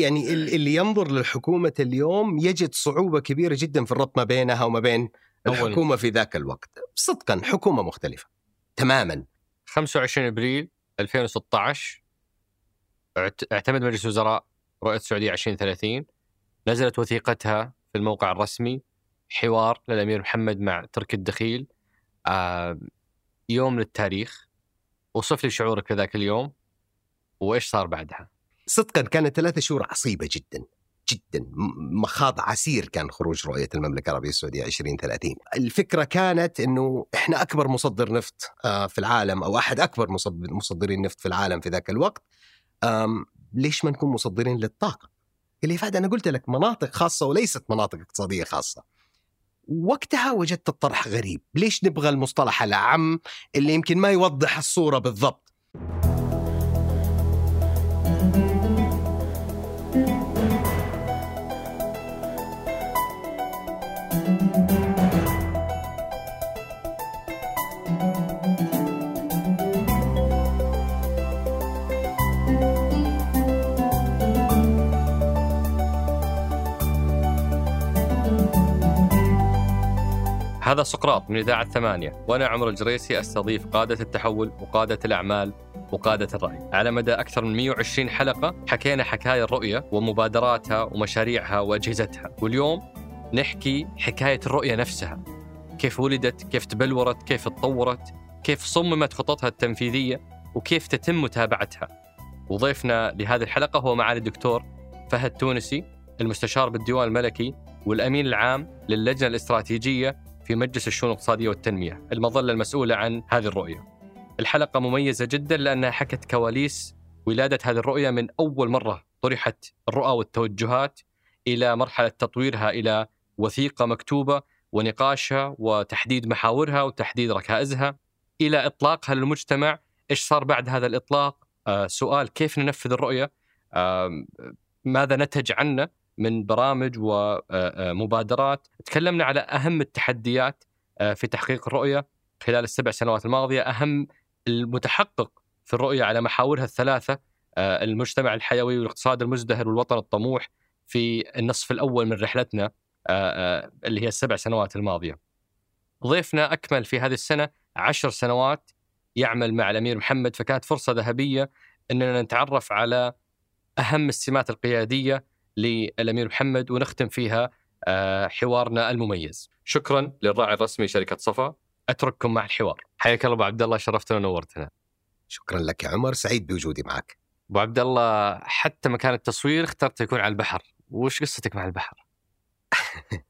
يعني ال- اللي ينظر للحكومة اليوم يجد صعوبة كبيرة جدا في الربط ما بينها وما بين. الحكومة في ذاك الوقت. صدقا حكومة مختلفة تماما. 25 إبريل 2016 اعت- اعتمد مجلس الوزراء رؤيه السعودية 2030 نزلت وثيقتها في الموقع الرسمي حوار للأمير محمد مع تركي الدخيل آه يوم للتاريخ. وصف لي شعورك في ذاك اليوم وإيش صار بعدها؟ صدقا كانت ثلاثة شهور عصيبة جدا جدا. مخاض عسير كان خروج رؤية المملكة العربية السعودية 2030 الفكرة كانت أنه إحنا أكبر مصدر نفط آه، في العالم أو أحد أكبر مصد- مصدرين نفط في العالم في ذاك الوقت. ليش ما نكون مصدرين للطاقة؟ اللي فات أنا قلت لك مناطق خاصة وليست مناطق اقتصادية خاصة. وقتها وجدت الطرح غريب. ليش نبغى المصطلح الأعم اللي يمكن ما يوضح الصورة بالضبط؟ هذا سقراط من إذاعة ثمانية وأنا عمر الجريسي أستضيف قادة التحول وقادة الأعمال وقادة الرأي. على مدى أكثر من 120 حلقة حكينا حكاية الرؤية ومبادراتها ومشاريعها وأجهزتها. واليوم نحكي حكاية الرؤية نفسها. كيف ولدت كيف تبلورت كيف تطورت كيف صممت خططها التنفيذية وكيف تتم متابعتها. وضيفنا لهذه الحلقة هو معالي الدكتور فهد تونسي المستشار بالديوان الملكي والأمين العام للجنة الاستراتيجية في مجلس الشؤون الاقتصادية والتنمية. المظلة المسؤولة عن هذه الرؤية. الحلقة مميزة جدا لأنها حكت كواليس ولادة هذه الرؤية من أول مرة طرحت الرؤى والتوجهات إلى مرحلة تطويرها إلى وثيقة مكتوبة ونقاشها وتحديد محاورها وتحديد ركائزها. إلى إطلاقها للمجتمع إيش صار بعد هذا الإطلاق؟ آه سؤال كيف ننفذ الرؤية؟ آه ماذا نتج عنه؟ من برامج ومبادرات تكلمنا على أهم التحديات آه، في تحقيق الرؤية خلال السبع سنوات الماضية. أهم المتحقق في الرؤية على محاورها الثلاثة آه، المجتمع الحيوي والاقتصاد المزدهر والوطن الطموح في النصف الأول من رحلتنا آه، آه، اللي هي السبع سنوات الماضية. ضيفنا أكمل في هذه السنة عشر سنوات يعمل مع الأمير محمد. فكانت فرصة ذهبية أننا نتعرف على أهم السمات القيادية للأمير محمد ونختم فيها آه، حوارنا المميز. شكرا للراعي الرسمي شركة صفا. أترككم مع الحوار. حياك الله أبو عبد الله شرفتنا ونورتنا. شكرا لك يا عمر سعيد بوجودي معك. أبو عبد الله حتى مكان التصوير اخترت يكون على البحر. وش قصتك مع البحر؟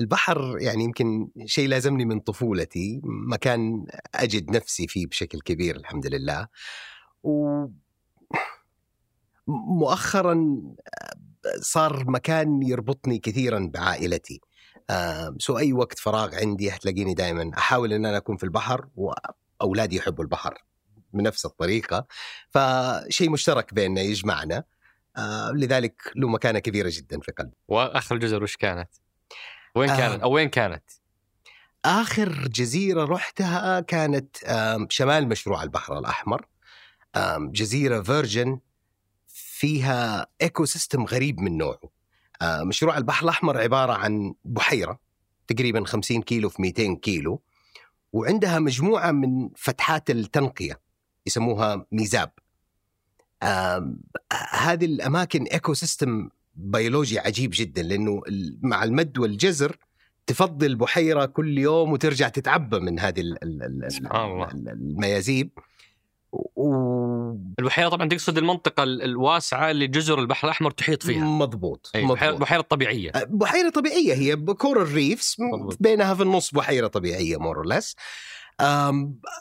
البحر يعني يمكن شيء لازمني من طفولتي. مكان أجد نفسي فيه بشكل كبير الحمد لله. و مؤخرا صار مكان يربطني كثيرا بعائلتي سو أي وقت فراغ عندي هتلاقيني دائما أحاول أن أنا أكون في البحر وأولادي يحبوا البحر بنفس الطريقة فشيء مشترك بيننا يجمعنا آه، لذلك له مكانة كبيرة جدا في قلبي وآخر الجزر وش كانت؟ وين آه. كانت؟ أو وين كانت؟ آخر جزيرة رحتها كانت شمال مشروع البحر الأحمر آم، جزيرة virgin فيها ecosystem غريب من نوعه. آه، مشروع البحر الأحمر عبارة عن بحيرة تقريبا 50 كيلو في 200 كيلو وعندها مجموعة من فتحات التنقية يسموها ميزاب. هذه الأماكن ecosystem بيولوجي عجيب جدا لأنه ال- مع المد والجزر تفضي البحيره كل يوم وترجع تتعبى من هذه سبحان الله. ال- الميازيب. و... البحيرة طبعا تقصد المنطقة ال- الواسعة اللي جزر البحر الأحمر تحيط فيها. مضبوط أي مضبوط. بحيرة طبيعية. بحيرة طبيعية هي ب coral reefs مضبوط. بينها في النص بحيرة طبيعية more or less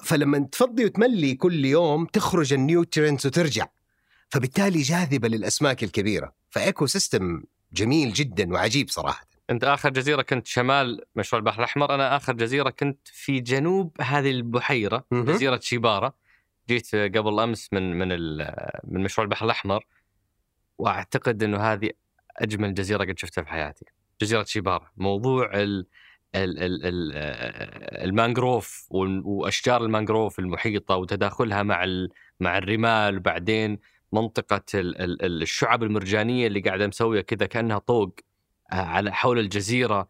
فلما تفضي وتملي كل يوم تخرج ال nutrients وترجع. فبالتالي جاذبة للأسماك الكبيرة. ف ecosystem جميل جدا وعجيب صراحة. أنت آخر جزيرة كنت شمال مشروع البحر الأحمر أنا آخر جزيرة كنت في جنوب هذه البحيرة مهم. جزيرة شيبارة جيت قبل أمس من من من مشروع البحر الأحمر وأعتقد أنه هذه أجمل جزيرة قد شفتها في حياتي. جزيرة شيبارة موضوع ال ال ال ال المانجروف وأشجار المانجروف المحيطة وتداخلها مع مع الرمال وبعدين منطقة الشعب المرجانية اللي قاعدة مسوية كذا كأنها طوق على حول الجزيرة.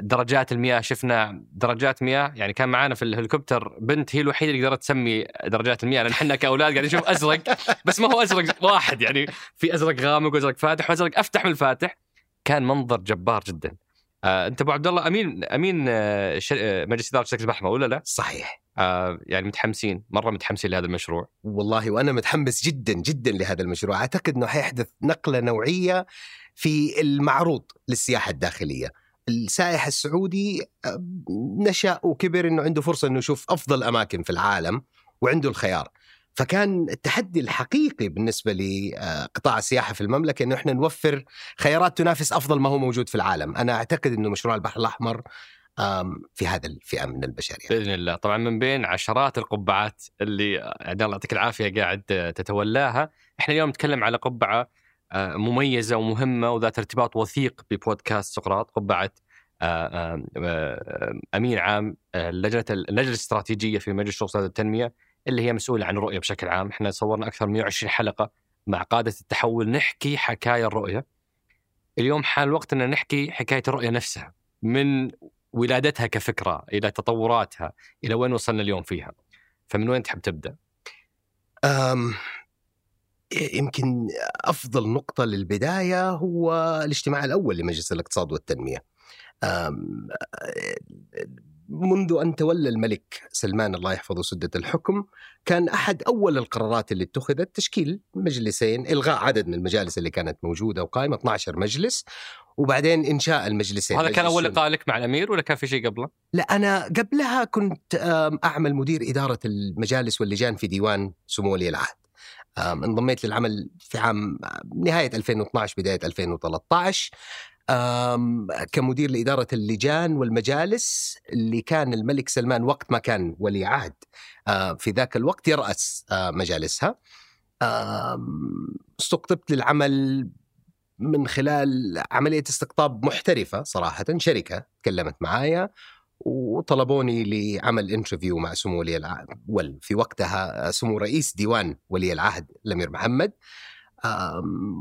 درجات المياه شفنا درجات مياه يعني كان معانا في الهليكوبتر بنت هي الوحيدة اللي قدرت تسمي درجات المياه لأن إحنا كأولاد قاعدين نشوف أزرق بس ما هو أزرق واحد يعني في أزرق غامق وأزرق فاتح وأزرق أفتح من الفاتح. كان منظر جبار جدا. آه أنت أبو عبد الله أمين أمين آه شر... آه مجلس إدارة شركة البحمه ولا لا؟ صحيح. آه يعني متحمسين مرة متحمسين لهذا المشروع. والله وأنا متحمس جدا جدا لهذا المشروع. أعتقد إنه حيحدث نقلة نوعية في المعروض للسياحة الداخلية. السائح السعودي آه، نشأ وكبر إنه عنده فرصة إنه يشوف أفضل أماكن في العالم وعنده الخيار. فكان التحدي الحقيقي بالنسبة لقطاع السياحة في المملكة إنه إحنا نوفر خيارات تنافس أفضل ما هو موجود في العالم، أنا أعتقد إنه مشروع البحر الأحمر في هذا الفئة من البشرية. بإذن الله، طبعا من بين عشرات القبعات اللي يعني الله يعطيك العافية قاعد تتولاها، إحنا اليوم نتكلم على قبعة آه، مميزة ومهمة وذات ارتباط وثيق ببودكاست سقراط، قبعه آه، أمين عام لجنة اللجنة الاستراتيجية في مجلس شؤون التنمية اللي هي مسؤولة عن الرؤية بشكل عام، إحنا صورنا أكثر من 120 حلقة مع قادة التحول نحكي حكاية الرؤية. اليوم حان الوقت ان نحكي حكاية الرؤية نفسها من ولادتها كفكرة إلى تطوراتها إلى وين وصلنا اليوم فيها. فمن وين تحب تبدأ؟ أم يمكن أفضل نقطة للبداية هو الاجتماع الأول لمجلس الاقتصاد والتنمية. منذ أن تولى الملك سلمان الله يحفظه سدة الحكم كان أحد أول القرارات اللي اتخذت تشكيل مجلسين إلغاء عدد من المجالس اللي كانت موجودة وقائمة 12 مجلس وبعدين إنشاء المجلسين هذا كان أول لقاء لك مع الأمير ولا كان في شيء قبله؟ لا أنا قبلها كنت أعمل مدير إدارة المجالس واللجان في ديوان سمو ولي العهد انضميت للعمل في عام نهاية 2012 بداية 2013 كمدير لإدارة اللجان والمجالس اللي كان الملك سلمان وقت ما كان ولي عهد في ذاك الوقت يرأس مجالسها. استقطبت للعمل من خلال عملية استقطاب محترفة صراحة شركة تكلمت معايا. وطلبوني لعمل interview مع سمو ولي العهد. في وقتها سمو رئيس ديوان ولي العهد الأمير محمد.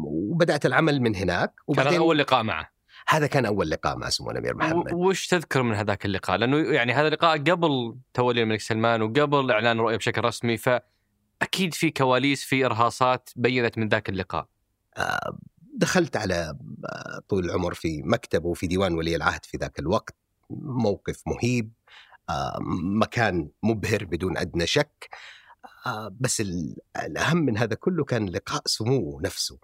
وبدأت العمل من هناك. وبعدين كان أول لقاء معه؟ هذا كان أول لقاء مع سمو الأمير محمد. وش تذكر من هذاك اللقاء؟ لأنه يعني هذا اللقاء قبل تولي الملك سلمان وقبل إعلان الرؤية بشكل رسمي فأكيد في كواليس في إرهاصات بينت من ذاك اللقاء. آه، دخلت على طول العمر في مكتبه وفي ديوان ولي العهد في ذاك الوقت. موقف مهيب آه، مكان مبهر بدون أدنى شك آه، بس الأهم من هذا كله كان لقاء سموه نفسه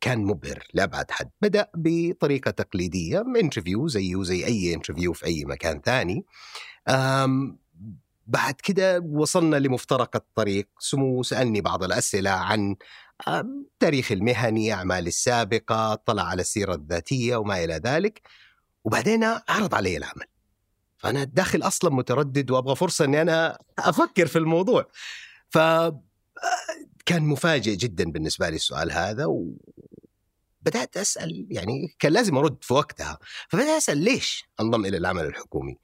كان مبهر لابعد حد. بدأ بطريقة تقليدية interview زيه زي أي interview في أي مكان ثاني بعد كده وصلنا لمفترق الطريق. سمو سألني بعض الأسئلة عن تاريخ المهني اعمالي السابقة طلع على السيرة الذاتية وما إلى ذلك. وبعدين عرض علي العمل. فأنا داخل أصلا متردد وأبغى فرصة إني أنا أفكر في الموضوع. ف كان مفاجئ جدا بالنسبة لي السؤال هذا و... بدأت أسأل يعني كان لازم أرد في وقتها. فبدأت أسأل ليش أنضم إلى العمل الحكومي؟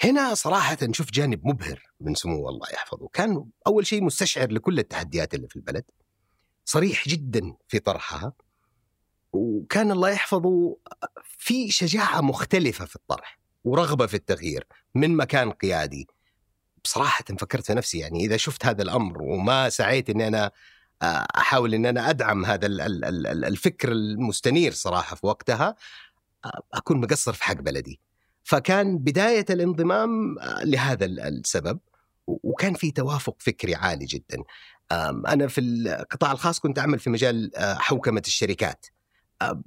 هنا صراحة نشوف جانب مبهر من سمو الله يحفظه. كان أول شيء مستشعر لكل التحديات اللي في البلد صريح جدا في طرحها. وكان الله يحفظه في شجاعة مختلفة في الطرح ورغبة في التغيير من مكان قيادي بصراحة فكرت في نفسي يعني إذا شفت هذا الأمر وما سعيت إني أنا آه، أحاول ان أنا أدعم هذا الفكر المستنير صراحة في وقتها آه، أكون مقصر في حق بلدي. فكان بداية الانضمام آه، لهذا السبب وكان في توافق فكري عالي جدا. أنا في القطاع الخاص كنت أعمل في مجال حوكمة الشركات.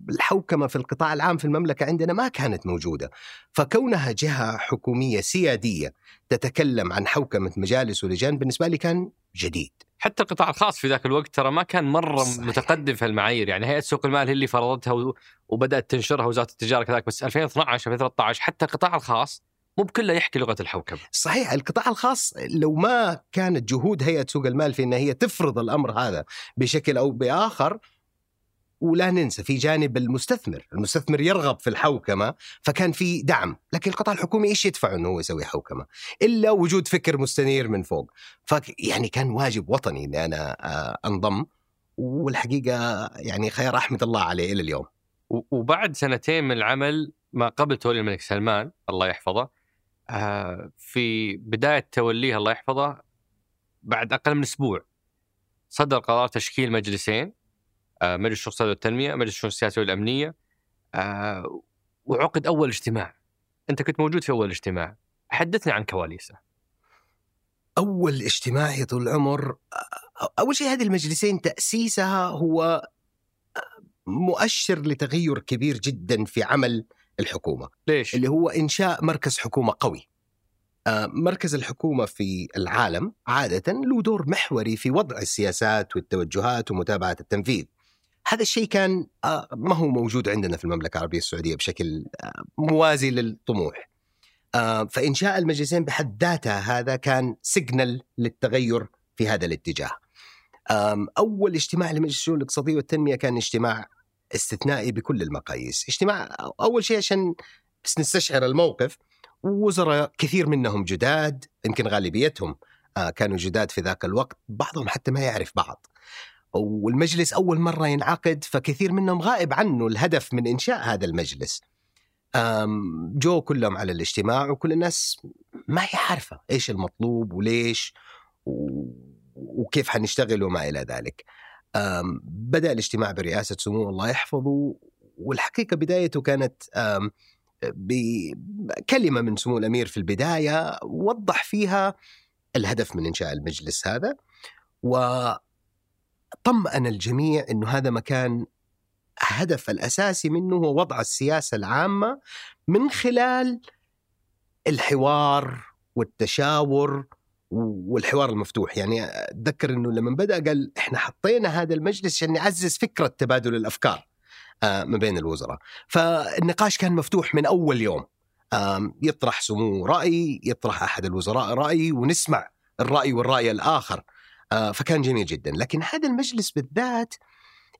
الحوكمة في القطاع العام في المملكة عندنا ما كانت موجودة فكونها جهة حكومية سيادية تتكلم عن حوكمة مجالس ولجان بالنسبة لي كان جديد حتى القطاع الخاص في ذاك الوقت ترى ما كان مرة صحيح. متقدم في المعايير يعني هيئة سوق المال هي اللي فرضتها وبدأت تنشرها وزارة التجارة كذلك بس 2012 2013 حتى القطاع الخاص مو بكله يحكي لغة الحوكمة. صحيح القطاع الخاص لو ما كانت جهود هيئة سوق المال في إن هي تفرض الأمر هذا بشكل أو بآخر ولا ننسى في جانب المستثمر، المستثمر يرغب في الحوكمة فكان في دعم، لكن القطاع الحكومي إيش يدفع إنه هو يسوي حوكمة؟ إلا وجود فكر مستنير من فوق، فيعني كان واجب وطني إني أنا آه، أنضم والحقيقة يعني خير احمد الله عليه إلى اليوم. وبعد سنتين من العمل ما قبل تولي الملك سلمان الله يحفظه آه، في بداية توليه الله يحفظه بعد أقل من أسبوع صدر قرار تشكيل مجلسين مجلس الشؤون السياسيه والتنميه، مجلس الشؤون السياسيه والامنيه آه، وعقد أول اجتماع. أنت كنت موجود في أول اجتماع، حدثنا عن كواليسه. أول اجتماع يا طول العمر أول شيء هذه المجلسين تأسيسها هو مؤشر لتغير كبير جدا في عمل الحكومة. ليش؟ اللي هو إنشاء مركز حكومة قوي. مركز الحكومة في العالم عادة له دور محوري في وضع السياسات والتوجهات ومتابعة التنفيذ. هذا الشيء كان ما هو موجود عندنا في المملكة العربية السعودية بشكل موازي للطموح. فانشاء المجلسين بحد ذاتها هذا كان سيجنال للتغير في هذا الاتجاه. أول اجتماع لمجلس الشؤون الاقتصادية والتنمية كان اجتماع استثنائي بكل المقاييس، اجتماع أول شيء عشان بس نستشعر الموقف وزراء كثير منهم جداد يمكن غالبيتهم كانوا جداد في ذاك الوقت، بعضهم حتى ما يعرف بعض. والمجلس أول مرة ينعقد فكثير منهم غائب عنه الهدف من إنشاء هذا المجلس. جو كلهم على الاجتماع وكل الناس ما هي عارفة إيش المطلوب وليش وكيف حنشتغل وما إلى ذلك. بدأ الاجتماع برئاسة سمو الله يحفظه والحقيقة بدايته كانت بكلمه من سمو الأمير في البداية وضح فيها الهدف من إنشاء المجلس هذا وطمأن الجميع إنه هذا مكان الهدف الأساسي منه هو وضع السياسة العامة من خلال الحوار والتشاور والحوار المفتوح. يعني أتذكر إنه لما بدأ قال إحنا حطينا هذا المجلس عشان نعزز فكرة تبادل الأفكار آه، ما بين الوزراء. فالنقاش كان مفتوح من أول يوم. يطرح سمو رأي يطرح أحد الوزراء رأي ونسمع الرأي والرأي الآخر. آه، فكان جميل جدا. لكن هذا المجلس بالذات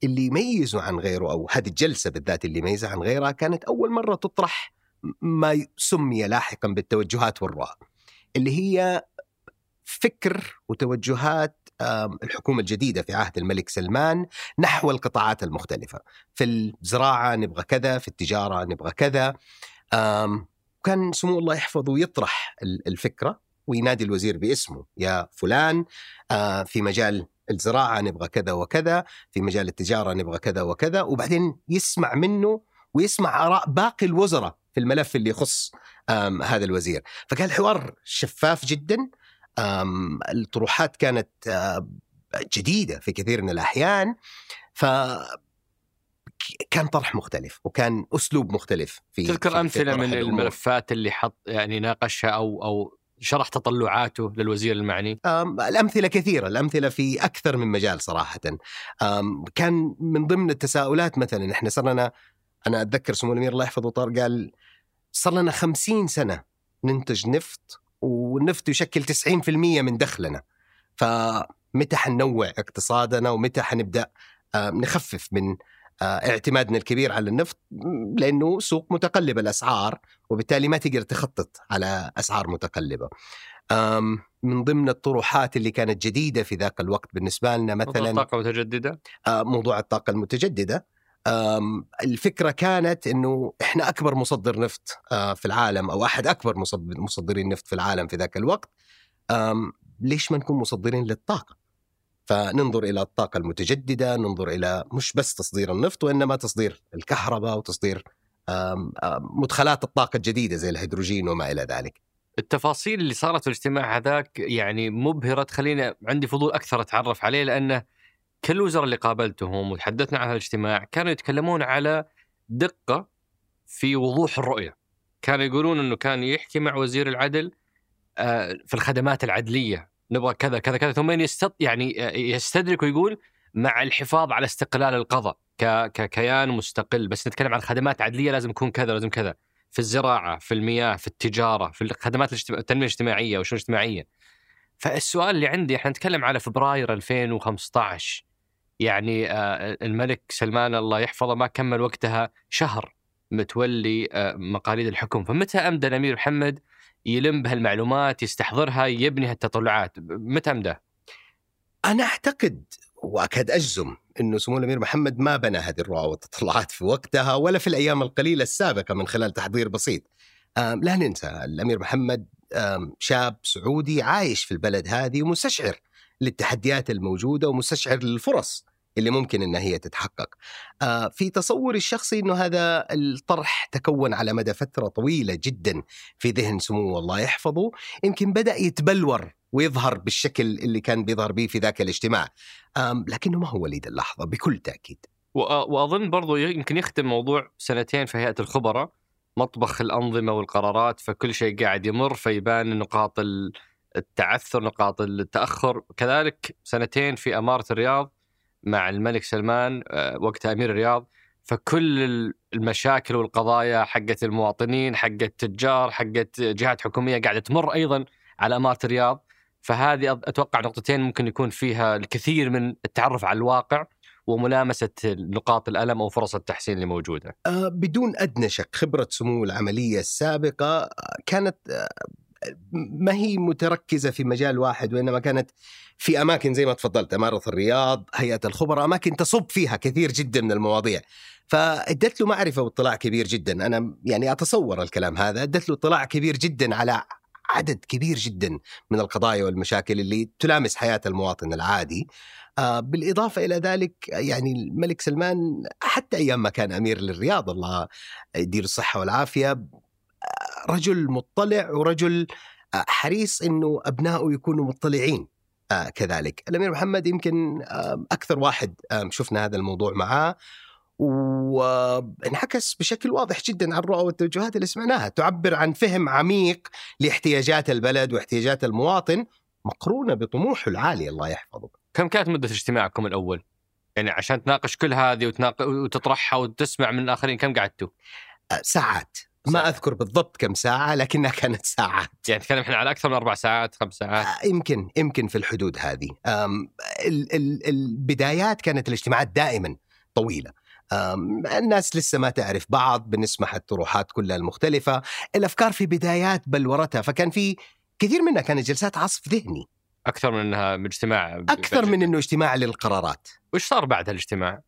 اللي يميزه عن غيره أو هذه الجلسة بالذات اللي يميزها عن غيرها كانت أول مرة تطرح ما سمي لاحقا بالتوجهات والرؤى اللي هي فكر وتوجهات الحكومة الجديدة في عهد الملك سلمان نحو القطاعات المختلفة. في الزراعة نبغى كذا في التجارة نبغى كذا. كان سمو الله يحفظه يطرح الفكرة. وينادي الوزير باسمه يا فلان آه، في مجال الزراعة نبغى كذا وكذا في مجال التجارة نبغى كذا وكذا. وبعدين يسمع منه ويسمع آراء باقي الوزراء في الملف اللي يخص هذا الوزير. فكان الحوار شفاف جدا الطروحات كانت جديدة في كثير من الأحيان ف كان طرح مختلف وكان أسلوب مختلف في تذكر في أمثلة من الملفات اللي حط يعني ناقشها أو أو شرح تطلعاته للوزير المعني؟ الأمثلة كثيرة الأمثلة في أكثر من مجال صراحة كان من ضمن التساؤلات مثلا إحنا صار لنا أنا أتذكر سمو الأمير الله يحفظه طار قال صار لنا خمسين سنة ننتج نفط والنفط يشكل 90% من دخلنا فمتى حننوع اقتصادنا ومتى حنبدأ نخفف من اعتمادنا الكبير على النفط لأنه سوق متقلب الأسعار وبالتالي ما تقدر تخطط على أسعار متقلبة. من ضمن الطروحات اللي كانت جديدة في ذاك الوقت بالنسبة لنا مثلا موضوع الطاقة المتجددة موضوع الطاقة المتجددة الفكرة كانت إنه إحنا أكبر مصدر نفط في العالم أو أحد أكبر مصدرين النفط في العالم في ذاك الوقت ليش ما نكون مصدرين للطاقة؟ فننظر إلى الطاقة المتجددة، ننظر إلى مش بس تصدير النفط وإنما تصدير الكهرباء وتصدير مدخلات الطاقة الجديدة زي الهيدروجين وما إلى ذلك. التفاصيل اللي صارت في الاجتماع هذاك يعني مبهرة تخليني عندي فضول أكثر أتعرف عليه لأنه كل الوزراء اللي قابلتهم وتحدثنا عن الاجتماع كانوا يتكلمون على دقة في وضوح الرؤية. كانوا يقولون إنه كان يحكي مع وزير العدل آه، في الخدمات العدلية نبغى كذا كذا كذا ثم يستط يعني يستدرك ويقول مع الحفاظ على استقلال القضاء ككيان مستقل. بس نتكلم عن خدمات عدلية لازم يكون كذا لازم كذا. في الزراعة في المياه في التجارة في الخدمات التنمية الاجتماعية والشؤون الاجتماعيه فالسؤال اللي عندي إحنا نتكلم على فبراير 2015 يعني آه، الملك سلمان الله يحفظه ما كمل وقتها شهر متولي آه، مقاليد الحكم. فمتى امدى الامير محمد يلم بهالمعلومات يستحضرها يبني هالتطلعات متى امده؟ أنا أعتقد وأكاد أجزم إنه سمو الأمير محمد ما بنى هذه الرؤى والتطلعات في وقتها ولا في الأيام القليلة السابقة من خلال تحضير بسيط. لا ننسى الأمير محمد شاب سعودي عايش في البلد هذه ومستشعر للتحديات الموجودة ومستشعر للفرص اللي ممكن إنها هي تتحقق. آه، في تصوري الشخصي إنه هذا الطرح تكون على مدى فترة طويلة جدا في ذهن سموه الله يحفظه، يمكن بدأ يتبلور ويظهر بالشكل اللي كان بيظهر به في ذاك الاجتماع. لكنه ما هو وليد اللحظة بكل تأكيد. وأظن برضو يمكن يختم موضوع سنتين في هيئة الخبراء مطبخ الأنظمة والقرارات فكل شيء قاعد يمر فيبان نقاط التعثر نقاط التأخر كذلك سنتين في إمارة الرياض مع الملك سلمان آه، وقتها أمير الرياض فكل المشاكل والقضايا حقت المواطنين حقت التجار حقت جهات حكومية قاعدة تمر أيضا على أمارة الرياض فهذه أتوقع نقطتين ممكن يكون فيها الكثير من التعرف على الواقع وملامسة نقاط الألم أو فرص التحسين اللي موجودة. أه بدون أدنى شك خبرة سمو العملية السابقة كانت أه ما هي متركزة في مجال واحد وإنما كانت في أماكن زي ما تفضلت إمارة الرياض، هيئة الخبراء، أماكن تصب فيها كثير جدا من المواضيع. فأدت له معرفة واطلاع كبير جدا، أنا يعني أتصور الكلام هذا، أدت له اطلاع كبير جدا على عدد كبير جدا من القضايا والمشاكل اللي تلامس حياة المواطن العادي. آه بالإضافة إلى ذلك يعني الملك سلمان حتى أيام ما كان أمير للرياض الله يدير الصحة والعافية رجل مطلع ورجل آه، حريص إنه أبنائه يكونوا مطلعين آه كذلك. الأمير محمد يمكن أكثر واحد شفنا هذا الموضوع معاه وانعكس بشكل واضح جدا عن الرؤى والتوجهات اللي سمعناها. تعبر عن فهم عميق لاحتياجات البلد واحتياجات المواطن مقرونة بطموحه العالي الله يحفظه. كم كانت مدة اجتماعكم الأول؟ يعني عشان تناقش كل هذه وتناق... وتطرحها وتسمع من الآخرين كم قعدتوا؟ آه، ما أذكر بالضبط كم ساعة لكنها كانت ساعات. يعني نتكلم إحنا على أكثر من أربع ساعات خمس ساعات. آه، يمكن يمكن في الحدود هذه. ال ال البدايات كانت الاجتماعات دائما طويلة. الناس لسه ما تعرف بعض بنسمح الطروحات كلها المختلفة. الأفكار في بدايات بلورتها فكان في كثير منها كانت جلسات عصف ذهني. أكثر من أنها اجتماع أكثر من أنه اجتماع للقرارات. وش صار بعد الاجتماع؟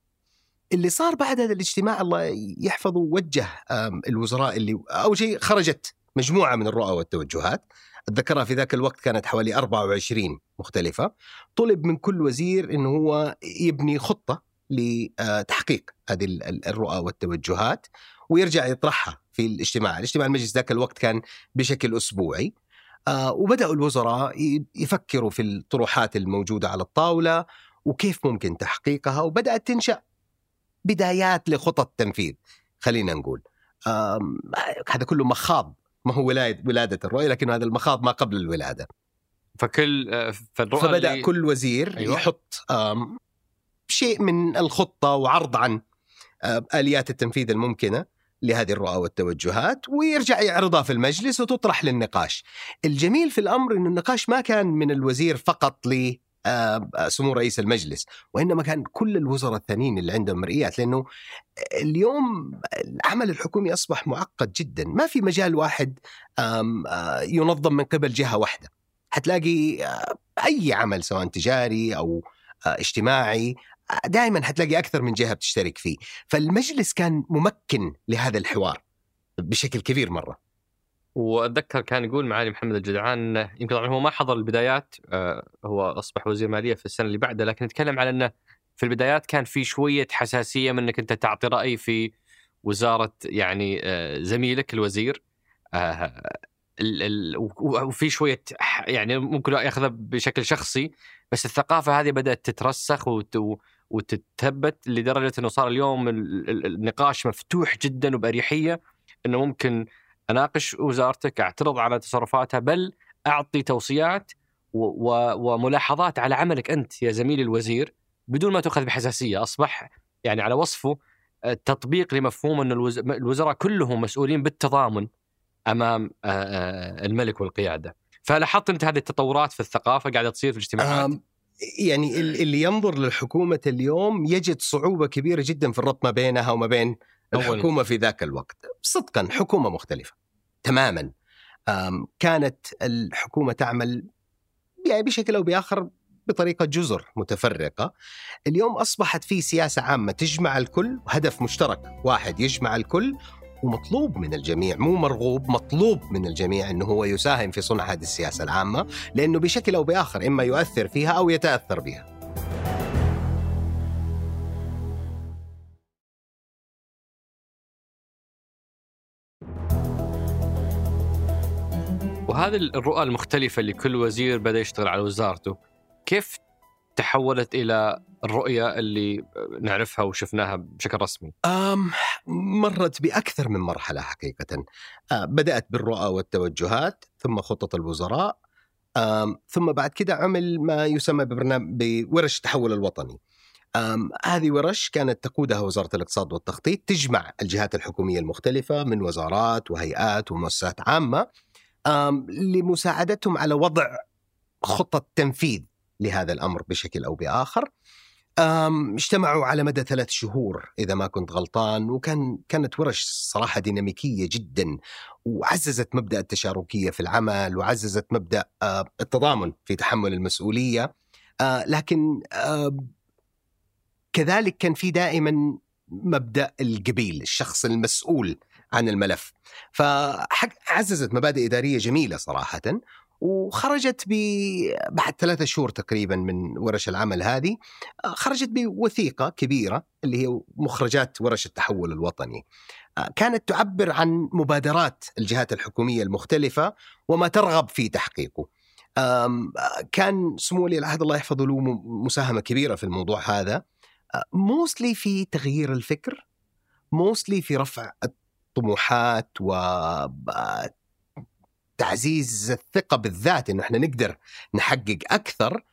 اللي صار بعد هذا الاجتماع الله يحفظه وجه الوزراء اللي أول شيء خرجت مجموعة من الرؤى والتوجهات. أتذكرها في ذاك الوقت كانت حوالي 24 مختلفة. طلب من كل وزير انه هو يبني خطة لتحقيق هذه الرؤى والتوجهات ويرجع يطرحها في الاجتماع، الاجتماع المجلس ذاك الوقت كان بشكل أسبوعي. آه، وبدأوا الوزراء يفكروا في الطروحات الموجودة على الطاولة وكيف ممكن تحقيقها وبدأت تنشأ بدايات لخطط تنفيذ خلينا نقول هذا كله مخاض ما هو ولاده ولادة الرؤية لكن هذا المخاض ما قبل الولادة فكل آه، فبدأ اللي... كل وزير أيوة. يحط شيء من الخطة وعرض عن آليات التنفيذ الممكنة لهذه الرؤى والتوجهات ويرجع يعرضها في المجلس وتطرح للنقاش. الجميل في الأمر انه النقاش ما كان من الوزير فقط آه، سمو رئيس المجلس. وإنما كان كل الوزراء الثانيين اللي عندهم مرئيات لأنه اليوم العمل الحكومي أصبح معقد جدا. ما في مجال واحد آه، ينظم من قبل جهة واحدة. حتلاقي آه، أي عمل سواء تجاري أو اجتماعي دائما حتلاقي أكثر من جهة بتشترك فيه. فالمجلس كان ممكن لهذا الحوار بشكل كبير مرة. وأتذكر كان يقول معالي محمد الجدعان يمكن طبعا هو ما حضر البدايات آه، هو أصبح وزير مالية في السنة اللي بعدها لكن نتكلم على إنه في البدايات كان في شوية حساسية من إنك أنت تعطي رأي في وزارة يعني آه، زميلك الوزير آه، وفي شوية يعني ممكن يأخذها بشكل شخصي بس الثقافة هذه بدأت تترسخ وتتثبت لدرجة إنه صار اليوم النقاش مفتوح جدا وبأريحية إنه ممكن أناقش وزارتك أعترض على تصرفاتها بل أعطي توصيات وملاحظات على عملك أنت يا زميلي الوزير بدون ما تؤخذ بحساسية. أصبح يعني على وصفه آه، تطبيق لمفهوم أن الوزراء كلهم مسؤولين بالتضامن أمام آه، آه، الملك والقيادة. فلاحظت أنت هذه التطورات في الثقافة قاعدة تصير في الاجتماعات؟ يعني اللي ينظر للحكومة اليوم يجد صعوبة كبيرة جدا في الربط ما بينها وما بين الحكومة في ذاك الوقت. صدقا حكومة مختلفة تماما. كانت الحكومة تعمل يعني بشكل أو بآخر بطريقة جزر متفرقة. اليوم أصبحت في سياسة عامة تجمع الكل وهدف مشترك واحد يجمع الكل ومطلوب من الجميع مو مرغوب مطلوب من الجميع إنه هو يساهم في صنع هذه السياسة العامة لأنه بشكل أو بآخر إما يؤثر فيها أو يتأثر بها. وهذه الرؤى المختلفة اللي كل وزير بدأ يشتغل على وزارته. كيف تحولت إلى الرؤية اللي نعرفها وشفناها بشكل رسمي؟ أم مرت بأكثر من مرحلة حقيقة. بدأت بالرؤى والتوجهات ثم خطط الوزراء. ثم بعد كده عمل ما يسمى ببرنامج بورش التحول الوطني. هذه ورش كانت تقودها وزارة الاقتصاد والتخطيط تجمع الجهات الحكومية المختلفة من وزارات وهيئات ومؤسسات عامة. لمساعدتهم على وضع خطة تنفيذ لهذا الأمر بشكل أو بآخر. اجتمعوا على مدى ثلاث شهور إذا ما كنت غلطان وكان كانت ورش صراحة ديناميكية جدا وعززت مبدأ التشاركية في العمل وعززت مبدأ التضامن في تحمل المسؤولية. لكن كذلك كان في دائما مبدأ القبيل الشخص المسؤول عن الملف. فعززت مبادئ إدارية جميلة صراحة وخرجت ب بعد ثلاثة شهور تقريبا من ورش العمل هذه خرجت بوثيقة كبيرة اللي هي مخرجات ورش التحول الوطني. كانت تعبر عن مبادرات الجهات الحكومية المختلفة وما ترغب في تحقيقه. كان سمو ولي العهد الله يحفظه له مساهمة كبيرة في الموضوع هذا. موستلي في تغيير الفكر موستلي في رفع الطموحات و تعزيز الثقة بالذات إنه إحنا نقدر نحقق أكثر.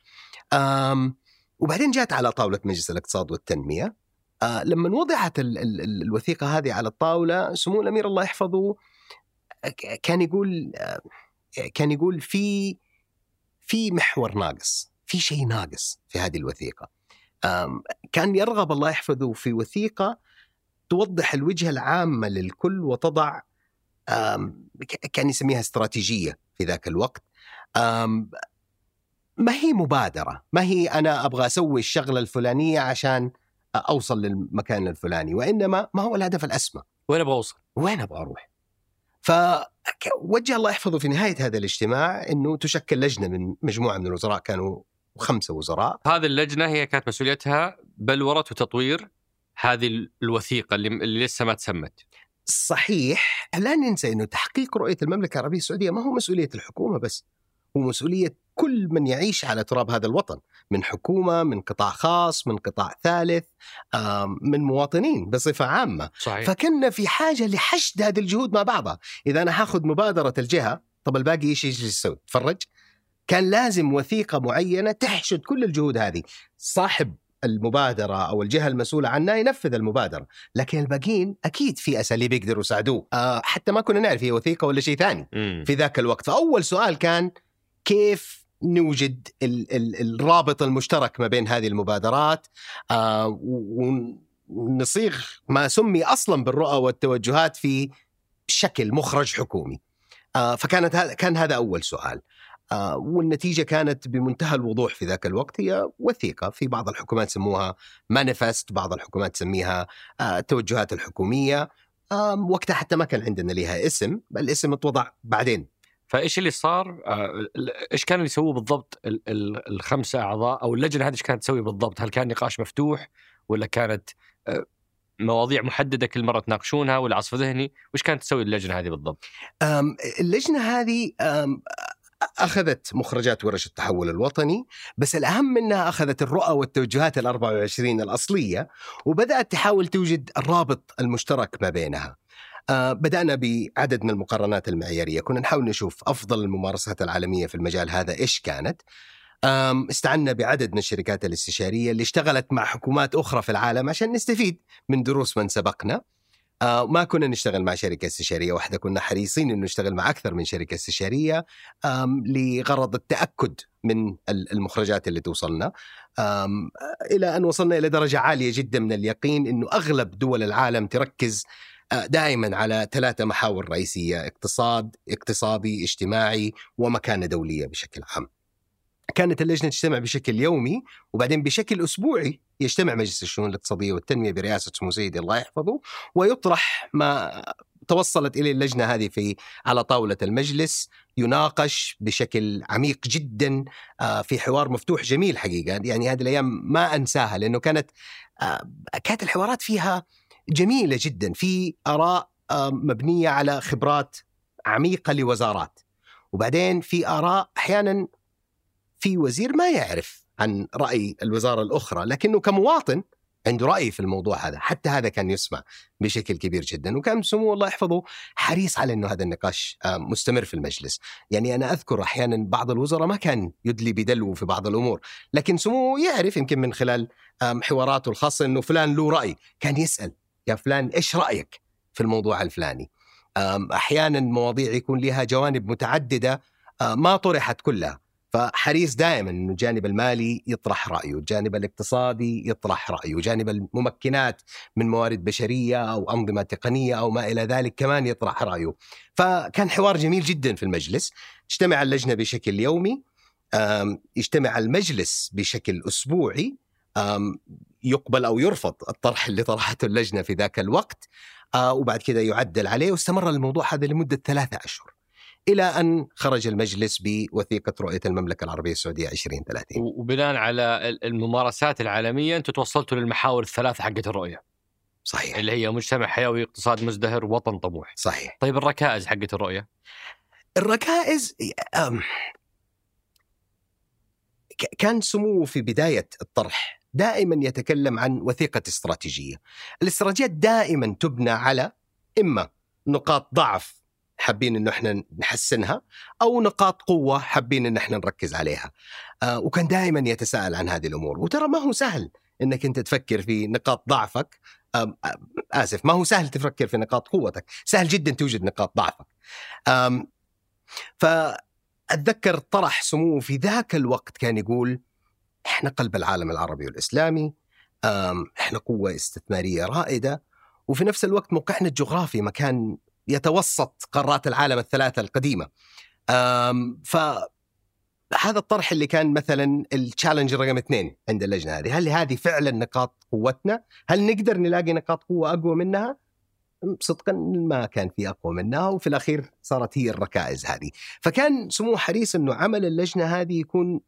وبعدين جاءت على طاولة مجلس الاقتصاد والتنمية. آه، لما وضعت ال ال الوثيقة هذه على الطاولة سمو الأمير الله يحفظه كان يقول آه، كان يقول في في محور ناقص في شيء ناقص في هذه الوثيقة. كان يرغب الله يحفظه في وثيقة توضح الوجهة العامة للكل وتضع كان يسميها استراتيجية في ذاك الوقت. ما هي مبادرة؟ ما هي أنا أبغى أسوي الشغلة الفلانية عشان أوصل للمكان الفلاني؟ وإنما ما هو الهدف الأسمى. وين أبغى أوصل؟ وين أبغى أروح؟ فوجه الله يحفظه في نهاية هذا الاجتماع إنه تشكل لجنة من مجموعة من الوزراء كانوا خمسة وزراء. هذه اللجنة هي كانت مسؤوليتها بلوره وتطوير هذه الوثيقة اللي, اللي لسه ما تسمت. صحيح. لا ننسى إنه تحقيق رؤية المملكة العربية السعودية ما هو مسؤولية الحكومة بس هو مسؤولية كل من يعيش على تراب هذا الوطن من حكومة من قطاع خاص من قطاع ثالث من مواطنين بصفة عامة. صحيح. فكنا في حاجة لحشد هذه الجهود مع بعضها. إذا أنا هاخذ مبادرة الجهة طب الباقي إيش إيش يسوي؟ تفرج؟ كان لازم وثيقة معينة تحشد كل الجهود هذه. صاحب المبادرة أو الجهة المسؤولة عنها ينفذ المبادرة لكن الباقيين أكيد في أساليب يقدروا يساعدوه. آه حتى ما كنا نعرف هي وثيقة ولا شيء ثاني م. في ذاك الوقت. فأول سؤال كان كيف نوجد ال ال الرابط المشترك ما بين هذه المبادرات؟ آه ونصيغ ما سمي أصلا بالرؤى والتوجهات في شكل مخرج حكومي. آه فكانت هذا كان هذا أول سؤال. والنتيجة كانت بمنتهى الوضوح في ذاك الوقت هي وثيقة في بعض الحكومات سموها مانيفست بعض الحكومات تسميها التوجهات آه، الحكومية وقتها حتى ما كان عندنا لها اسم الاسم اتوضع بعدين فإيش اللي صار؟ آه، إيش كانوا يسووا بالضبط الخمسة أعضاء أو اللجنة هذه إيش كانت تسوي بالضبط؟ هل كان نقاش مفتوح ولا كانت مواضيع محددة كل مرة تناقشونها ولا عصف ذهني؟ وش كانت تسوي اللجنة هذه بالضبط؟ اللجنة هذه أخذت مخرجات ورش التحول الوطني بس الأهم منها أخذت الرؤى والتوجهات ال 24 الأصلية وبدأت تحاول توجد الرابط المشترك ما بينها. آه بدأنا بعدد من المقارنات المعيارية. كنا نحاول نشوف أفضل الممارسات العالمية في المجال هذا إيش كانت. استعنا بعدد من الشركات الاستشارية اللي اشتغلت مع حكومات أخرى في العالم عشان نستفيد من دروس من سبقنا. آه ما كنا نشتغل مع شركة استشارية واحدة كنا حريصين أنه نشتغل مع أكثر من شركة استشارية لغرض التأكد من المخرجات اللي توصلنا. إلى أن وصلنا إلى درجة عالية جدا من اليقين أنه أغلب دول العالم تركز آه، دائما على ثلاثة محاور رئيسية اقتصاد اقتصادي اجتماعي ومكانة دولية بشكل عام. كانت اللجنة تجتمع بشكل يومي وبعدين بشكل أسبوعي يجتمع مجلس الشؤون الاقتصادية والتنمية برئاسة سمو سيدي الله يحفظه ويطرح ما توصلت إليه اللجنة هذه في على طاولة المجلس يناقش بشكل عميق جدا آه، في حوار مفتوح جميل حقيقة. يعني هذه الأيام ما أنساها لأنه كانت آه، كانت الحوارات فيها جميلة جدا في آراء آه، مبنية على خبرات عميقة لوزارات. وبعدين في آراء أحيانا في وزير ما يعرف. عن رأي الوزارة الأخرى لكنه كمواطن عنده رأي في الموضوع هذا حتى هذا كان يسمع بشكل كبير جدا. وكان سمو الله يحفظه حريص على إنه هذا النقاش آه، مستمر في المجلس. يعني أنا أذكر أحيانا بعض الوزراء ما كان يدلي بدلو في بعض الأمور لكن سمو يعرف يمكن من خلال حواراته الخاصة إنه فلان له رأي كان يسأل يا فلان إيش رأيك في الموضوع الفلاني؟ أحيانا مواضيع يكون لها جوانب متعددة آه، ما طرحت كلها. فحريص دائما إنه الجانب المالي يطرح رأيه، الجانب الاقتصادي يطرح رأيه، جانب الممكنات من موارد بشرية أو أنظمة تقنية أو ما إلى ذلك كمان يطرح رأيه. فكان حوار جميل جدا في المجلس، اجتمع اللجنة بشكل يومي، يجتمع المجلس بشكل أسبوعي، يقبل أو يرفض الطرح اللي طرحته اللجنة في ذاك الوقت، آه، وبعد كذا يعدل عليه واستمر الموضوع هذا لمدة ثلاثة أشهر. إلى أن خرج المجلس بوثيقة رؤية المملكة العربية السعودية 2030 وبناء على الممارسات العالمية أنتم توصلتوا للمحاور الثلاثه حقت الرؤية. صحيح. اللي هي مجتمع حيوي اقتصاد مزدهر وطن طموح. صحيح. طيب الركائز حقت الرؤية؟ الركائز كان سموه في بداية الطرح دائما يتكلم عن وثيقة استراتيجية. الاستراتيجيات دائما تبنى على إما نقاط ضعف حابين إنه إحنا نحسنها أو نقاط قوة حابين إن إحنا نركز عليها. آه وكان دائما يتساءل عن هذه الأمور. وترى ما هو سهل إنك أنت تفكر في نقاط ضعفك. آه آسف ما هو سهل تفكر في نقاط قوتك. سهل جدا توجد نقاط ضعفك. فأتذكر طرح سموه في ذاك الوقت كان يقول إحنا قلب العالم العربي والإسلامي إحنا قوة استثمارية رائدة وفي نفس الوقت موقعنا الجغرافي مكان يتوسط قارات العالم الثلاثة القديمة ف هذا الطرح اللي كان مثلا التشالنج رقم اثنين عند اللجنة هذه، هل هذه فعلا نقاط قوتنا؟ هل نقدر نلاقي نقاط قوة أقوى منها؟ صدقا ما كان في أقوى منها وفي الأخير صارت هي الركائز هذه، فكان سمو حريص إنه عمل اللجنة هذه يكون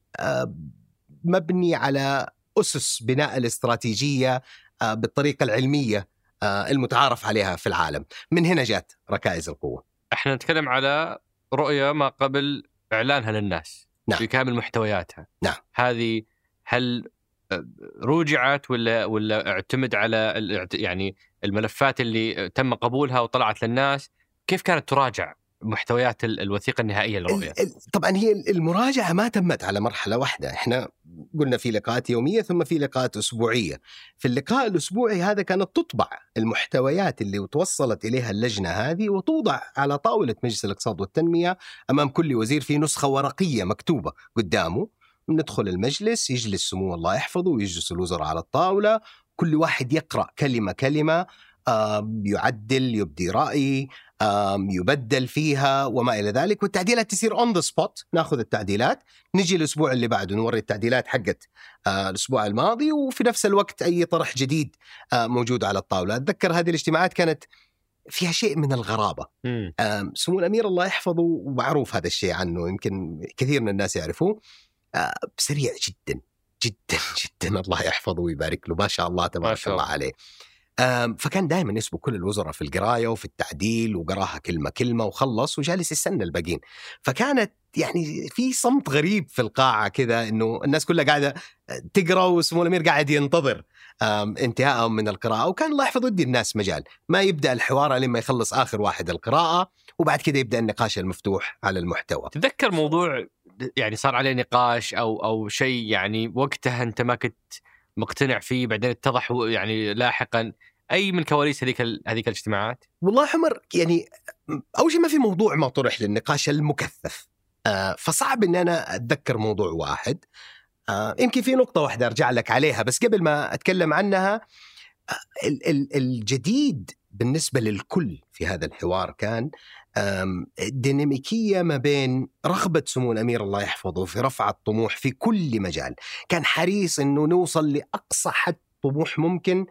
مبني على أسس بناء الاستراتيجية بالطريقة العلمية آه، المتعارف عليها في العالم. من هنا جات ركائز القوة. إحنا نتكلم على رؤية ما قبل إعلانها للناس نعم. بكامل محتوياتها. نعم. هذه هل آه، رجعت ولا ولا اعتمد على يعني الملفات اللي تم قبولها وطلعت للناس؟ كيف كانت تراجع؟ محتويات الوثيقة النهائية للرؤية؟ طبعا هي المراجعة ما تمت على مرحلة واحدة، إحنا قلنا في لقاءات يومية ثم في لقاءات أسبوعية. في اللقاء الأسبوعي هذا كانت تطبع المحتويات اللي توصلت إليها اللجنة هذه وتوضع على طاولة مجلس الاقتصاد والتنمية أمام كل وزير في نسخة ورقية مكتوبة قدامه. ندخل المجلس يجلس سمو الله يحفظه ويجلس الوزراء على الطاولة كل واحد يقرأ كلمة كلمة يعدل يبدي رأي يبدل فيها وما إلى ذلك والتعديلات تصير on the spot ناخذ التعديلات. نجي الأسبوع اللي بعده نوري التعديلات حقت آه، الأسبوع الماضي وفي نفس الوقت أي طرح جديد آه، موجود على الطاولة. أتذكر هذه الاجتماعات كانت فيها شيء من الغرابة. سمو الأمير الله يحفظه ومعروف هذا الشيء عنه يمكن كثير من الناس يعرفوه. آه، سريع جدا جدا جدا الله يحفظه ويبارك له. ما شاء الله تبارك الله. عليه. فكان دائما يسبق كل الوزراء في القراية وفي التعديل وقراها كلمة كلمة وخلص وجالس يستنى الباقيين. فكانت يعني في صمت غريب في القاعة كذا إنه الناس كلها قاعدة آه، تقرأ وسمو الأمير قاعد ينتظر انتهاءهم من القراءة. وكان الله يحفظ ودي الناس مجال. ما يبدأ الحوار لما يخلص آخر واحد القراءة وبعد كذا يبدأ النقاش المفتوح على المحتوى. تذكر موضوع يعني صار عليه نقاش أو أو شيء يعني وقتها أنت ما كنت مقتنع فيه بعدين اتضح يعني لاحقا. أي من كواليس هذيك هذيك الاجتماعات؟ والله عمر يعني أول شيء ما في موضوع ما طرح للنقاش المكثف. آه فصعب ان أنا أتذكر موضوع واحد. آه يمكن في نقطة واحدة أرجع لك عليها بس قبل ما أتكلم عنها آه الجديد بالنسبة للكل في هذا الحوار كان أم، ديناميكية ما بين رغبة سمو الأمير الله يحفظه في رفع الطموح في كل مجال، كان حريص إنه نوصل لأقصى حد طموح ممكن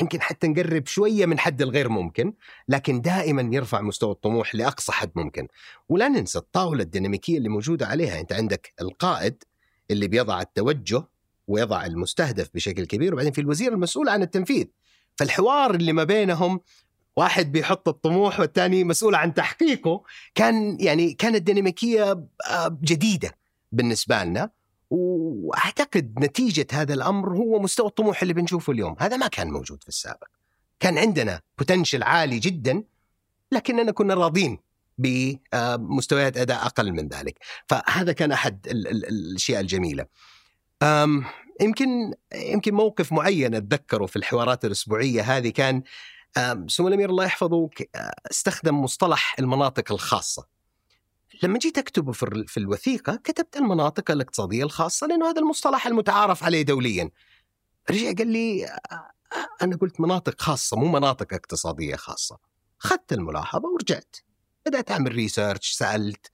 يمكن حتى نقرب شوية من حد الغير ممكن، لكن دائما يرفع مستوى الطموح لأقصى حد ممكن، ولا ننسى الطاولة الديناميكية اللي موجودة عليها، أنت عندك القائد اللي بيضع التوجه ويضع المستهدف بشكل كبير، وبعدين في الوزير المسؤول عن التنفيذ، فالحوار اللي ما بينهم واحد بيحط الطموح والثاني مسؤول عن تحقيقه كان يعني كانت ديناميكية آه، جديدة بالنسبة لنا. وأعتقد نتيجة هذا الأمر هو مستوى الطموح اللي بنشوفه اليوم. هذا ما كان موجود في السابق. كان عندنا بوتنشل عالي جدا لكننا كنا راضين بمستويات أداء أقل من ذلك. فهذا كان أحد ال- ال- الأشياء الجميلة. يمكن يمكن موقف معين أتذكره في الحوارات الأسبوعية هذه كان سمو الأمير الله يحفظه ك- استخدم مصطلح المناطق الخاصة. لما جيت اكتبه في ال- في الوثيقة كتبت المناطق الاقتصادية الخاصة لأنه هذا المصطلح المتعارف عليه دوليا. رجع قال لي أ- أ- أنا قلت مناطق خاصة مو مناطق اقتصادية خاصة. اخذت الملاحظة ورجعت. بدأت أعمل ريسيرش سألت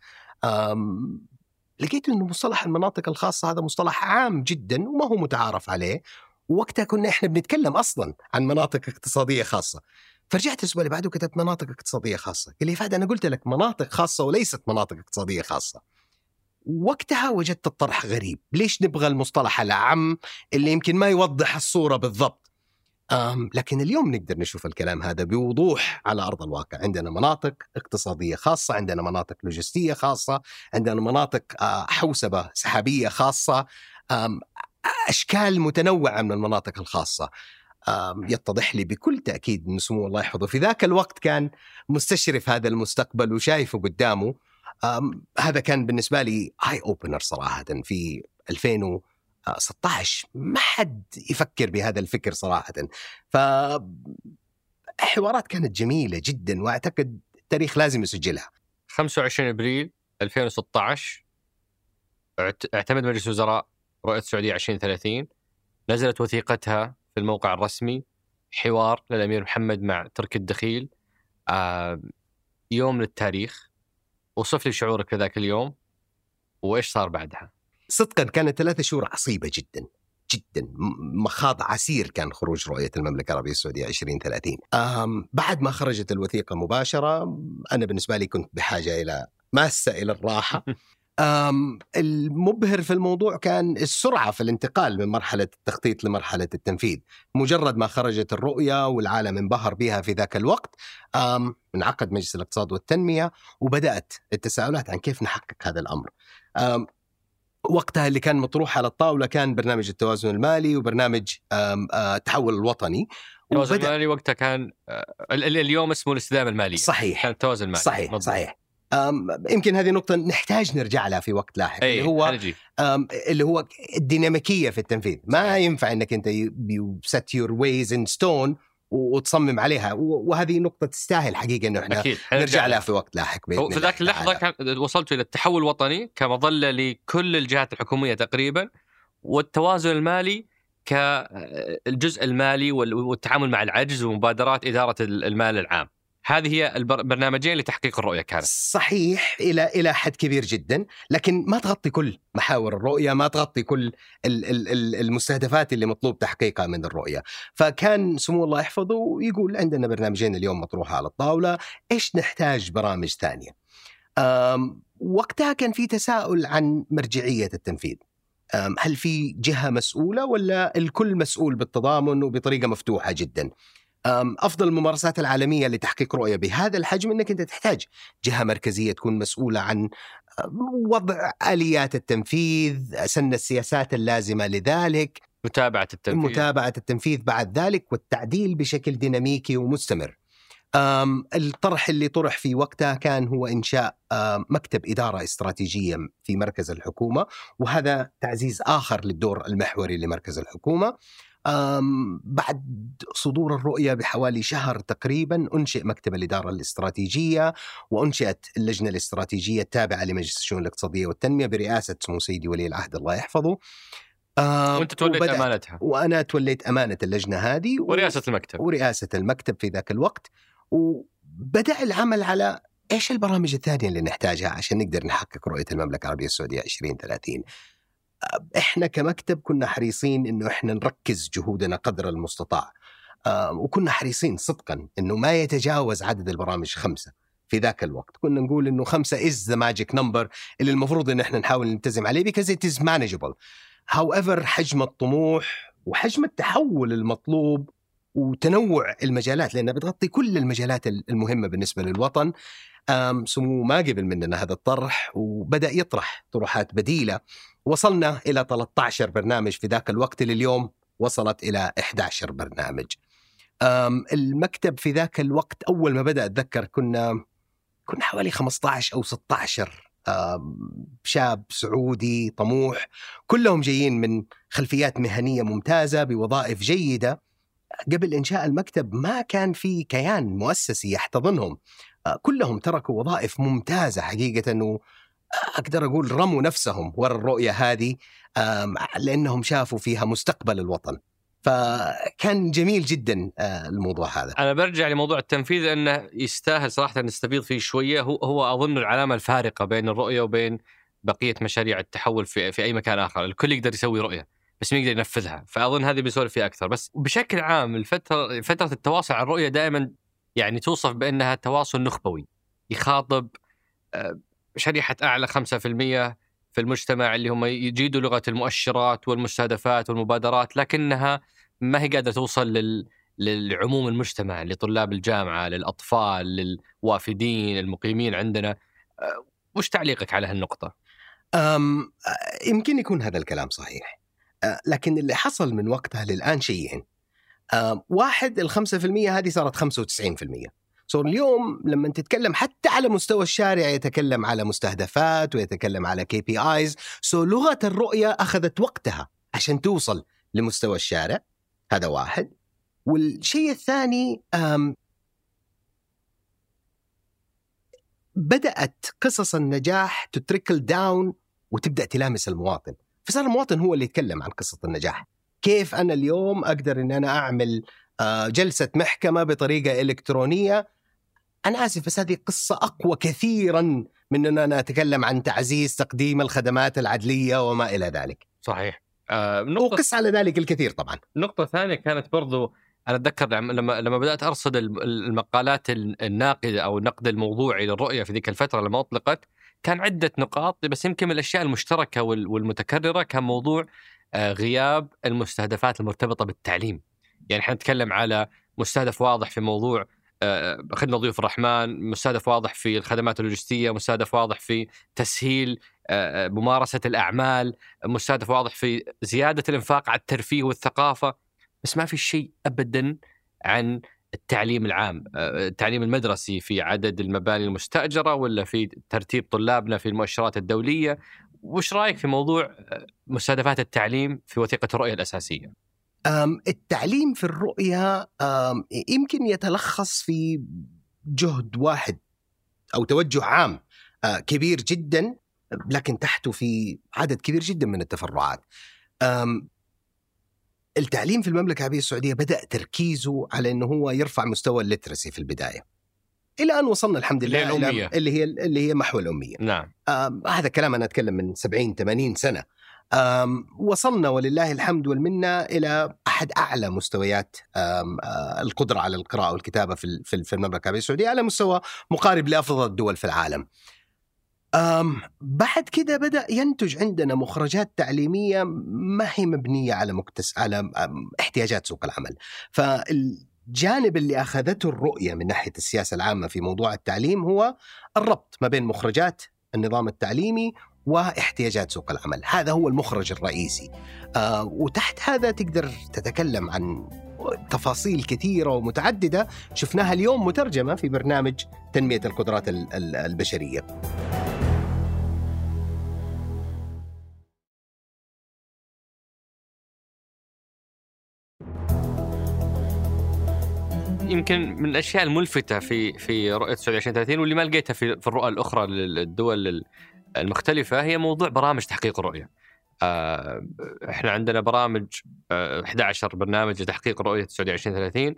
لقيت إنه مصطلح المناطق الخاصة هذا مصطلح عام جدا وما هو متعارف عليه. ووقتها كنا إحنا بنتكلم أصلا عن مناطق اقتصادية خاصة. فرجعت الأسبوع اللي بعده كتبت مناطق اقتصادية خاصة. قال لي فهد أنا قلت لك مناطق خاصة وليست مناطق اقتصادية خاصة. وقتها وجدت الطرح غريب. ليش نبغى المصطلح الأعم اللي يمكن ما يوضح الصورة بالضبط؟ أم لكن اليوم نقدر نشوف الكلام هذا بوضوح على أرض الواقع. عندنا مناطق اقتصادية خاصة عندنا مناطق لوجستية خاصة عندنا مناطق آه، حوسبة سحابية أشكال متنوعة من المناطق الخاصة. أم، يتضح لي بكل تأكيد أن سمو الله يحفظه. في ذاك الوقت كان مستشرف هذا المستقبل وشايفه قدامه. هذا كان بالنسبة لي هاي أوبنر صراحة في 2016 ما حد يفكر بهذا الفكر صراحة. ف حوارات كانت جميلة جدا وأعتقد التاريخ لازم يسجلها. 25 إبريل 2016 اعت- اعتمد مجلس الوزراء رؤية السعودية 2030 نزلت وثيقتها في الموقع الرسمي. حوار للأمير محمد مع تركي الدخيل. يوم للتاريخ. وصف لي شعورك في ذاك اليوم. وإيش صار بعدها؟ صدقا كانت ثلاثة شهور عصيبة جدا. جدا. مخاض عسير كان خروج رؤية المملكة العربية السعودية 2030 أم بعد ما خرجت الوثيقة مباشرة أنا بالنسبة لي كنت بحاجة إلى ماسة إلى الراحة. المبهر في الموضوع كان السرعة في الانتقال من مرحلة التخطيط لمرحلة التنفيذ. مجرد ما خرجت الرؤية والعالم انبهر بها في ذاك الوقت انعقد مجلس الاقتصاد والتنمية وبدأت التساؤلات عن كيف نحقق هذا الأمر. أم وقتها اللي كان مطروح على الطاولة كان برنامج التوازن المالي وبرنامج آه، التحول الوطني. التوازن المالي وقتها كان آه، ال- ال- اليوم اسمه الاستدامة المالية. صحيح. كان التوازن المالي. صحيح بالضبط. صحيح. يمكن هذه نقطة نحتاج نرجع لها في وقت لاحق اللي هو حنجي. أم، اللي هو الديناميكية في التنفيذ ما ينفع إنك أنت set your ways in stone وتصمم عليها وهذه نقطة تستاهل حقيقة إنه إحنا حنرجع نرجع لها. في وقت لاحق بإذن هو في ذاك. كان وصلتوا إلى التحول الوطني كمظلة لكل الجهات الحكومية تقريبا والتوازن المالي كالجزء المالي وال- والتعامل مع العجز ومبادرات ال- المال العام. هذه هي البرنامجين لتحقيق الرؤية كانت. صحيح إلى إلى حد كبير جدا لكن ما تغطي كل محاور الرؤية ما تغطي كل ال- ال- ال- المستهدفات اللي مطلوب تحقيقها من الرؤية. فكان سمو الله يحفظه يقول عندنا برنامجين اليوم مطروحة على الطاولة إيش نحتاج برامج ثانية؟ وقتها كان في تساؤل عن مرجعية التنفيذ. هل في جهة مسؤولة ولا الكل مسؤول بالتضامن وبطريقة مفتوحة جدا؟ أفضل الممارسات العالمية لتحقيق رؤية بهذا الحجم إنك أنت تحتاج جهة مركزية تكون مسؤولة عن وضع آليات التنفيذ، سن السياسات اللازمة لذلك، متابعة التنفيذ. متابعة التنفيذ بعد ذلك والتعديل بشكل ديناميكي ومستمر. الطرح اللي طرح في وقتها كان هو إنشاء مكتب إدارة استراتيجية في مركز الحكومة وهذا تعزيز آخر للدور المحوري لمركز الحكومة. بعد صدور الرؤية بحوالي شهر تقريبا أنشئ مكتب الإدارة الاستراتيجية وأنشئت اللجنة الاستراتيجية التابعة لمجلس الشؤون الاقتصادية والتنمية برئاسة سمو سيدي ولي العهد الله يحفظه. وأنت توليت أمانتها. وأنا توليت أمانة اللجنة هذه و- ورئاسة المكتب. ورئاسة المكتب في ذاك الوقت. وبدأ العمل على إيش البرامج الثانية اللي نحتاجها عشان نقدر نحقق رؤية المملكة العربية السعودية 2030 إحنا كمكتب كنا حريصين إنه إحنا نركز جهودنا قدر المستطاع. وكنا حريصين صدقا إنه ما يتجاوز عدد البرامج خمسة في ذاك الوقت. كنا نقول إنه خمسة is the magic number اللي المفروض إن إحنا نحاول نلتزم عليه because it is manageable. However حجم الطموح وحجم التحول المطلوب وتنوع المجالات لأنها بتغطي كل المجالات المهمة بالنسبة للوطن. سمو ما قبل مننا هذا الطرح وبدأ يطرح طروحات بديلة. وصلنا إلى 13 برنامج في ذاك الوقت لليوم وصلت إلى 11 برنامج. المكتب في ذاك الوقت أول ما بدأ أتذكر كنا كنا حوالي 15 أو 16 شاب سعودي طموح كلهم جايين من خلفيات مهنية ممتازة بوظائف جيدة. قبل إنشاء المكتب ما كان في كيان مؤسسي يحتضنهم. آه، كلهم تركوا وظائف ممتازة حقيقة انه أقدر أقول رموا نفسهم ورا الرؤية هذه لأنهم شافوا فيها مستقبل الوطن. فكان جميل جدا آه، الموضوع هذا. أنا برجع لموضوع التنفيذ لأنه يستاهل صراحة نستفيض فيه شوية. هو هو أظن العلامة الفارقة بين الرؤية وبين بقية مشاريع التحول في في أي مكان آخر، الكل يقدر يسوي رؤية. بس ما يقدر ينفذها، فأظن هذه بنسولف فيها أكثر، بس بشكل عام الفترة فترة التواصل عن الرؤية دائما يعني توصف بأنها تواصل نخبوي. يخاطب آه، شريحة أعلى 5% في المجتمع اللي هم يجيدوا لغة المؤشرات والمستهدفات والمبادرات لكنها ما هي قادرة توصل لل للعموم المجتمع لطلاب الجامعة للأطفال للوافدين المقيمين عندنا. أه، وش تعليقك على هالنقطة؟ أم يمكن يكون هذا الكلام صحيح. لكن اللي حصل من وقتها للآن شيئين. واحد الخمسة في المية هذه صارت خمسة وتسعين في المية. so اليوم لما تتكلم حتى على مستوى الشارع يتكلم على مستهدفات ويتكلم على KPIs so لغة الرؤية أخذت وقتها عشان توصل لمستوى الشارع. هذا واحد. والشيء الثاني بدأت قصص النجاح تتركل داون وتبدأ تلامس المواطن. فصار المواطن هو اللي يتكلم عن قصة النجاح كيف أنا اليوم أقدر إن أنا أعمل آه، جلسة محكمة بطريقة إلكترونية أنا آسف بس هذه قصة أقوى كثيرا من إن أنا أتكلم عن تعزيز تقديم الخدمات العدلية وما إلى ذلك. صحيح. آه نقطة وقس على ذلك الكثير طبعا. نقطة ثانية كانت برضو أنا أتذكر لما لما بدأت أرصد المقالات الناقدة أو النقد الموضوعي للرؤيه في ذيك الفترة لما أطلقت كان عدة نقاط بس يمكن من الأشياء المشتركة والمتكررة كان موضوع آه، غياب المستهدفات المرتبطة بالتعليم. يعني إحنا نتكلم على مستهدف واضح في موضوع آه، خدمة ضيوف الرحمن، مستهدف واضح في الخدمات اللوجستية، مستهدف واضح في تسهيل آه، ممارسة الأعمال، مستهدف واضح في زيادة الإنفاق على الترفيه والثقافة، بس ما في شيء ابدا عن التعليم العام، آه، التعليم المدرسي في عدد المباني المستأجرة ولا في ترتيب طلابنا في المؤشرات الدولية، وش رأيك في موضوع مستهدفات التعليم في وثيقة الرؤية الأساسية؟ التعليم في الرؤية يمكن يتلخص في جهد واحد أو توجه عام آه، كبير جدا لكن تحته في عدد كبير جدا من التفرعات التعليم في المملكة العربية السعودية بدأ تركيزه على أنه هو يرفع مستوى الليترسي في البداية. إلى أن وصلنا الحمد لله اللي هي اللي هي اللي هي محو الأمية. نعم. هذا كلام أنا أتكلم من 70 80 سنة. وصلنا ولله الحمد والمنة إلى أحد أعلى مستويات القدرة على القراءة والكتابة في المملكة العربية السعودية على مستوى مقارب لأفضل الدول في العالم. بعد كده بدأ ينتج عندنا مخرجات تعليمية ما هي مبنية على مكتس على احتياجات سوق العمل. فالجانب اللي أخذته الرؤية من ناحية السياسة العامة في موضوع التعليم هو الربط ما بين مخرجات النظام التعليمي واحتياجات سوق العمل. هذا هو المخرج الرئيسي. آه وتحت هذا تقدر تتكلم عن تفاصيل كثيرة ومتعددة شفناها اليوم مترجمة في برنامج تنمية القدرات البشرية. يمكن من الأشياء الملفتة في في رؤية السعوديه 2030 واللي ما لقيتها في في الرؤى الأخرى للدول المختلفة هي موضوع برامج تحقيق الرؤية. آه، إحنا عندنا برامج 11 آه، برنامج لتحقيق رؤية السعودية 2030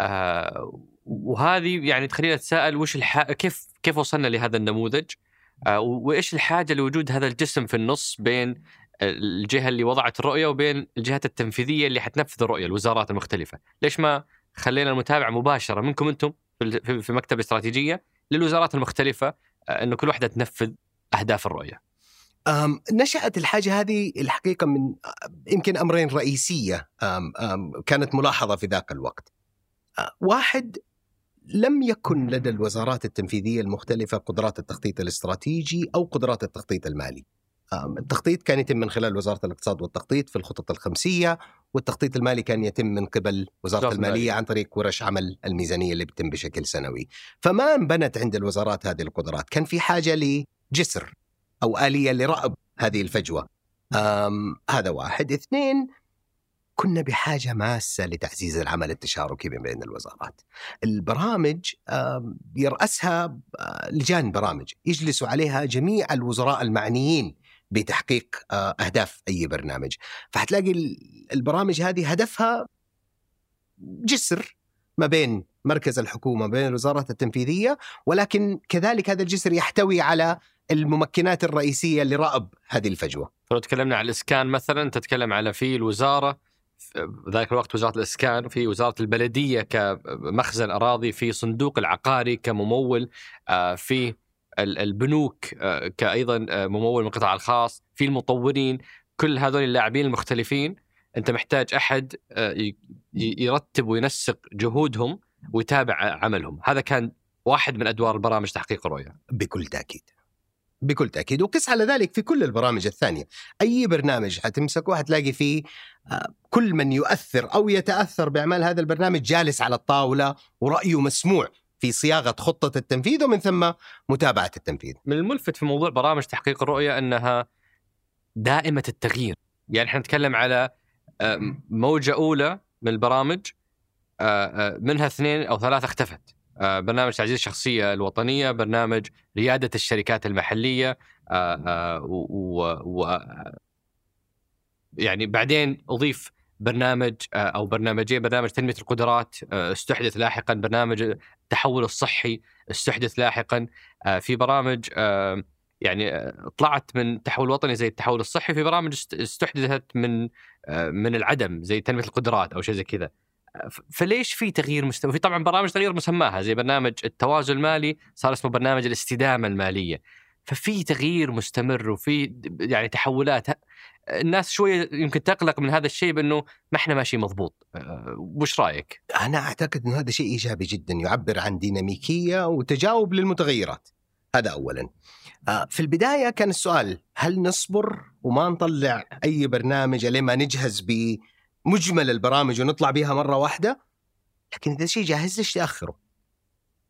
آه، وهذه يعني تخلينا نتساءل وش الح... كيف كيف وصلنا لهذا النموذج؟ وإيش الحاجة لوجود هذا الجسم في النص بين الجهة اللي وضعت الرؤية وبين الجهات التنفيذية اللي حتنفذ الرؤية الوزارات المختلفة؟ ليش ما خلينا المتابعة مباشرة منكم أنتم في مكتب استراتيجية للوزارات المختلفة آه، إنه كل واحدة تنفذ أهداف الرؤية. أم نشأت الحاجة هذه الحقيقة من يمكن أمرين رئيسية أم أم كانت ملاحظة في ذاك الوقت. واحد لم يكن لدى الوزارات التنفيذية المختلفة قدرات التخطيط الاستراتيجي أو قدرات التخطيط المالي. التخطيط كان يتم من خلال وزارة الاقتصاد والتخطيط في الخطط الخمسية والتخطيط المالي كان يتم من قبل وزارة المالية. عن طريق ورش عمل الميزانية اللي بتتم بشكل سنوي. فما انبنت عند الوزارات هذه القدرات. كان في حاجة لجسر أو آلية لرأب هذه الفجوة. هذا واحد. اثنين كنا بحاجة ماسة لتعزيز العمل التشاركي بين الوزارات. البرامج يرأسها آه، لجان برامج. يجلس عليها جميع الوزراء المعنيين. بتحقيق آه، أهداف أي برنامج. فحتلاقي البرامج هذه هدفها جسر ما بين مركز الحكومة بين الوزارات التنفيذية ولكن كذلك هذا الجسر يحتوي على الممكنات الرئيسية لرأب هذه الفجوة. فلو تكلمنا عن الإسكان مثلا تتكلم على في الوزارة ذاك الوقت وزارة الإسكان في وزارة البلدية كمخزن أراضي في صندوق العقاري كممول آه، في البنوك آه، كايضا آه، ممول من القطاع الخاص في المطورين كل هذول اللاعبين المختلفين أنت محتاج أحد يرتب وينسق جهودهم ويتابع عملهم. هذا كان واحد من أدوار البرامج تحقيق الرؤية. بكل تأكيد. بكل تأكيد. وقس على ذلك في كل البرامج الثانية. أي برنامج حتمسكه حتلاقي فيه آه، كل من يؤثر أو يتأثر بأعمال هذا البرنامج جالس على الطاولة ورأيه مسموع. في صياغة خطة التنفيذ ومن ثم متابعة التنفيذ. من الملفت في موضوع برامج تحقيق الرؤية أنها دائمة التغيير، يعني إحنا نتكلم على آه، موجة أولى من البرامج آه، منها اثنين أو ثلاثة اختفت. آه، برنامج تعزيز الشخصية الوطنية، برنامج ريادة الشركات المحلية آه، آه، و يعني بعدين أضيف برنامج أو برنامجين برنامج تنمية القدرات استحدث لاحقا برنامج التحول الصحي استحدث لاحقا في برامج يعني طلعت من التحول الوطني زي التحول الصحي في برامج استحدثت من من العدم زي تنمية القدرات أو شيء زي كذا فليش في تغيير مستوى؟ في طبعا برامج تغيير مسماها زي برنامج التوازن المالي صار اسمه برنامج الاستدامة المالية. ففي تغيير مستمر وفي يعني تحولات الناس شوية يمكن تقلق من هذا الشيء بأنه ما إحنا ماشيين مضبوط. أه، وش رأيك؟ أنا أعتقد إنه هذا شيء إيجابي جدا يعبر عن ديناميكية وتجاوب للمتغيرات. هذا اولا. أه، في البداية كان السؤال هل نصبر وما نطلع أي برنامج لما نجهز ب مجمل البرامج ونطلع بها مرة واحدة؟ لكن إذا شيء جاهز ليش تأخره؟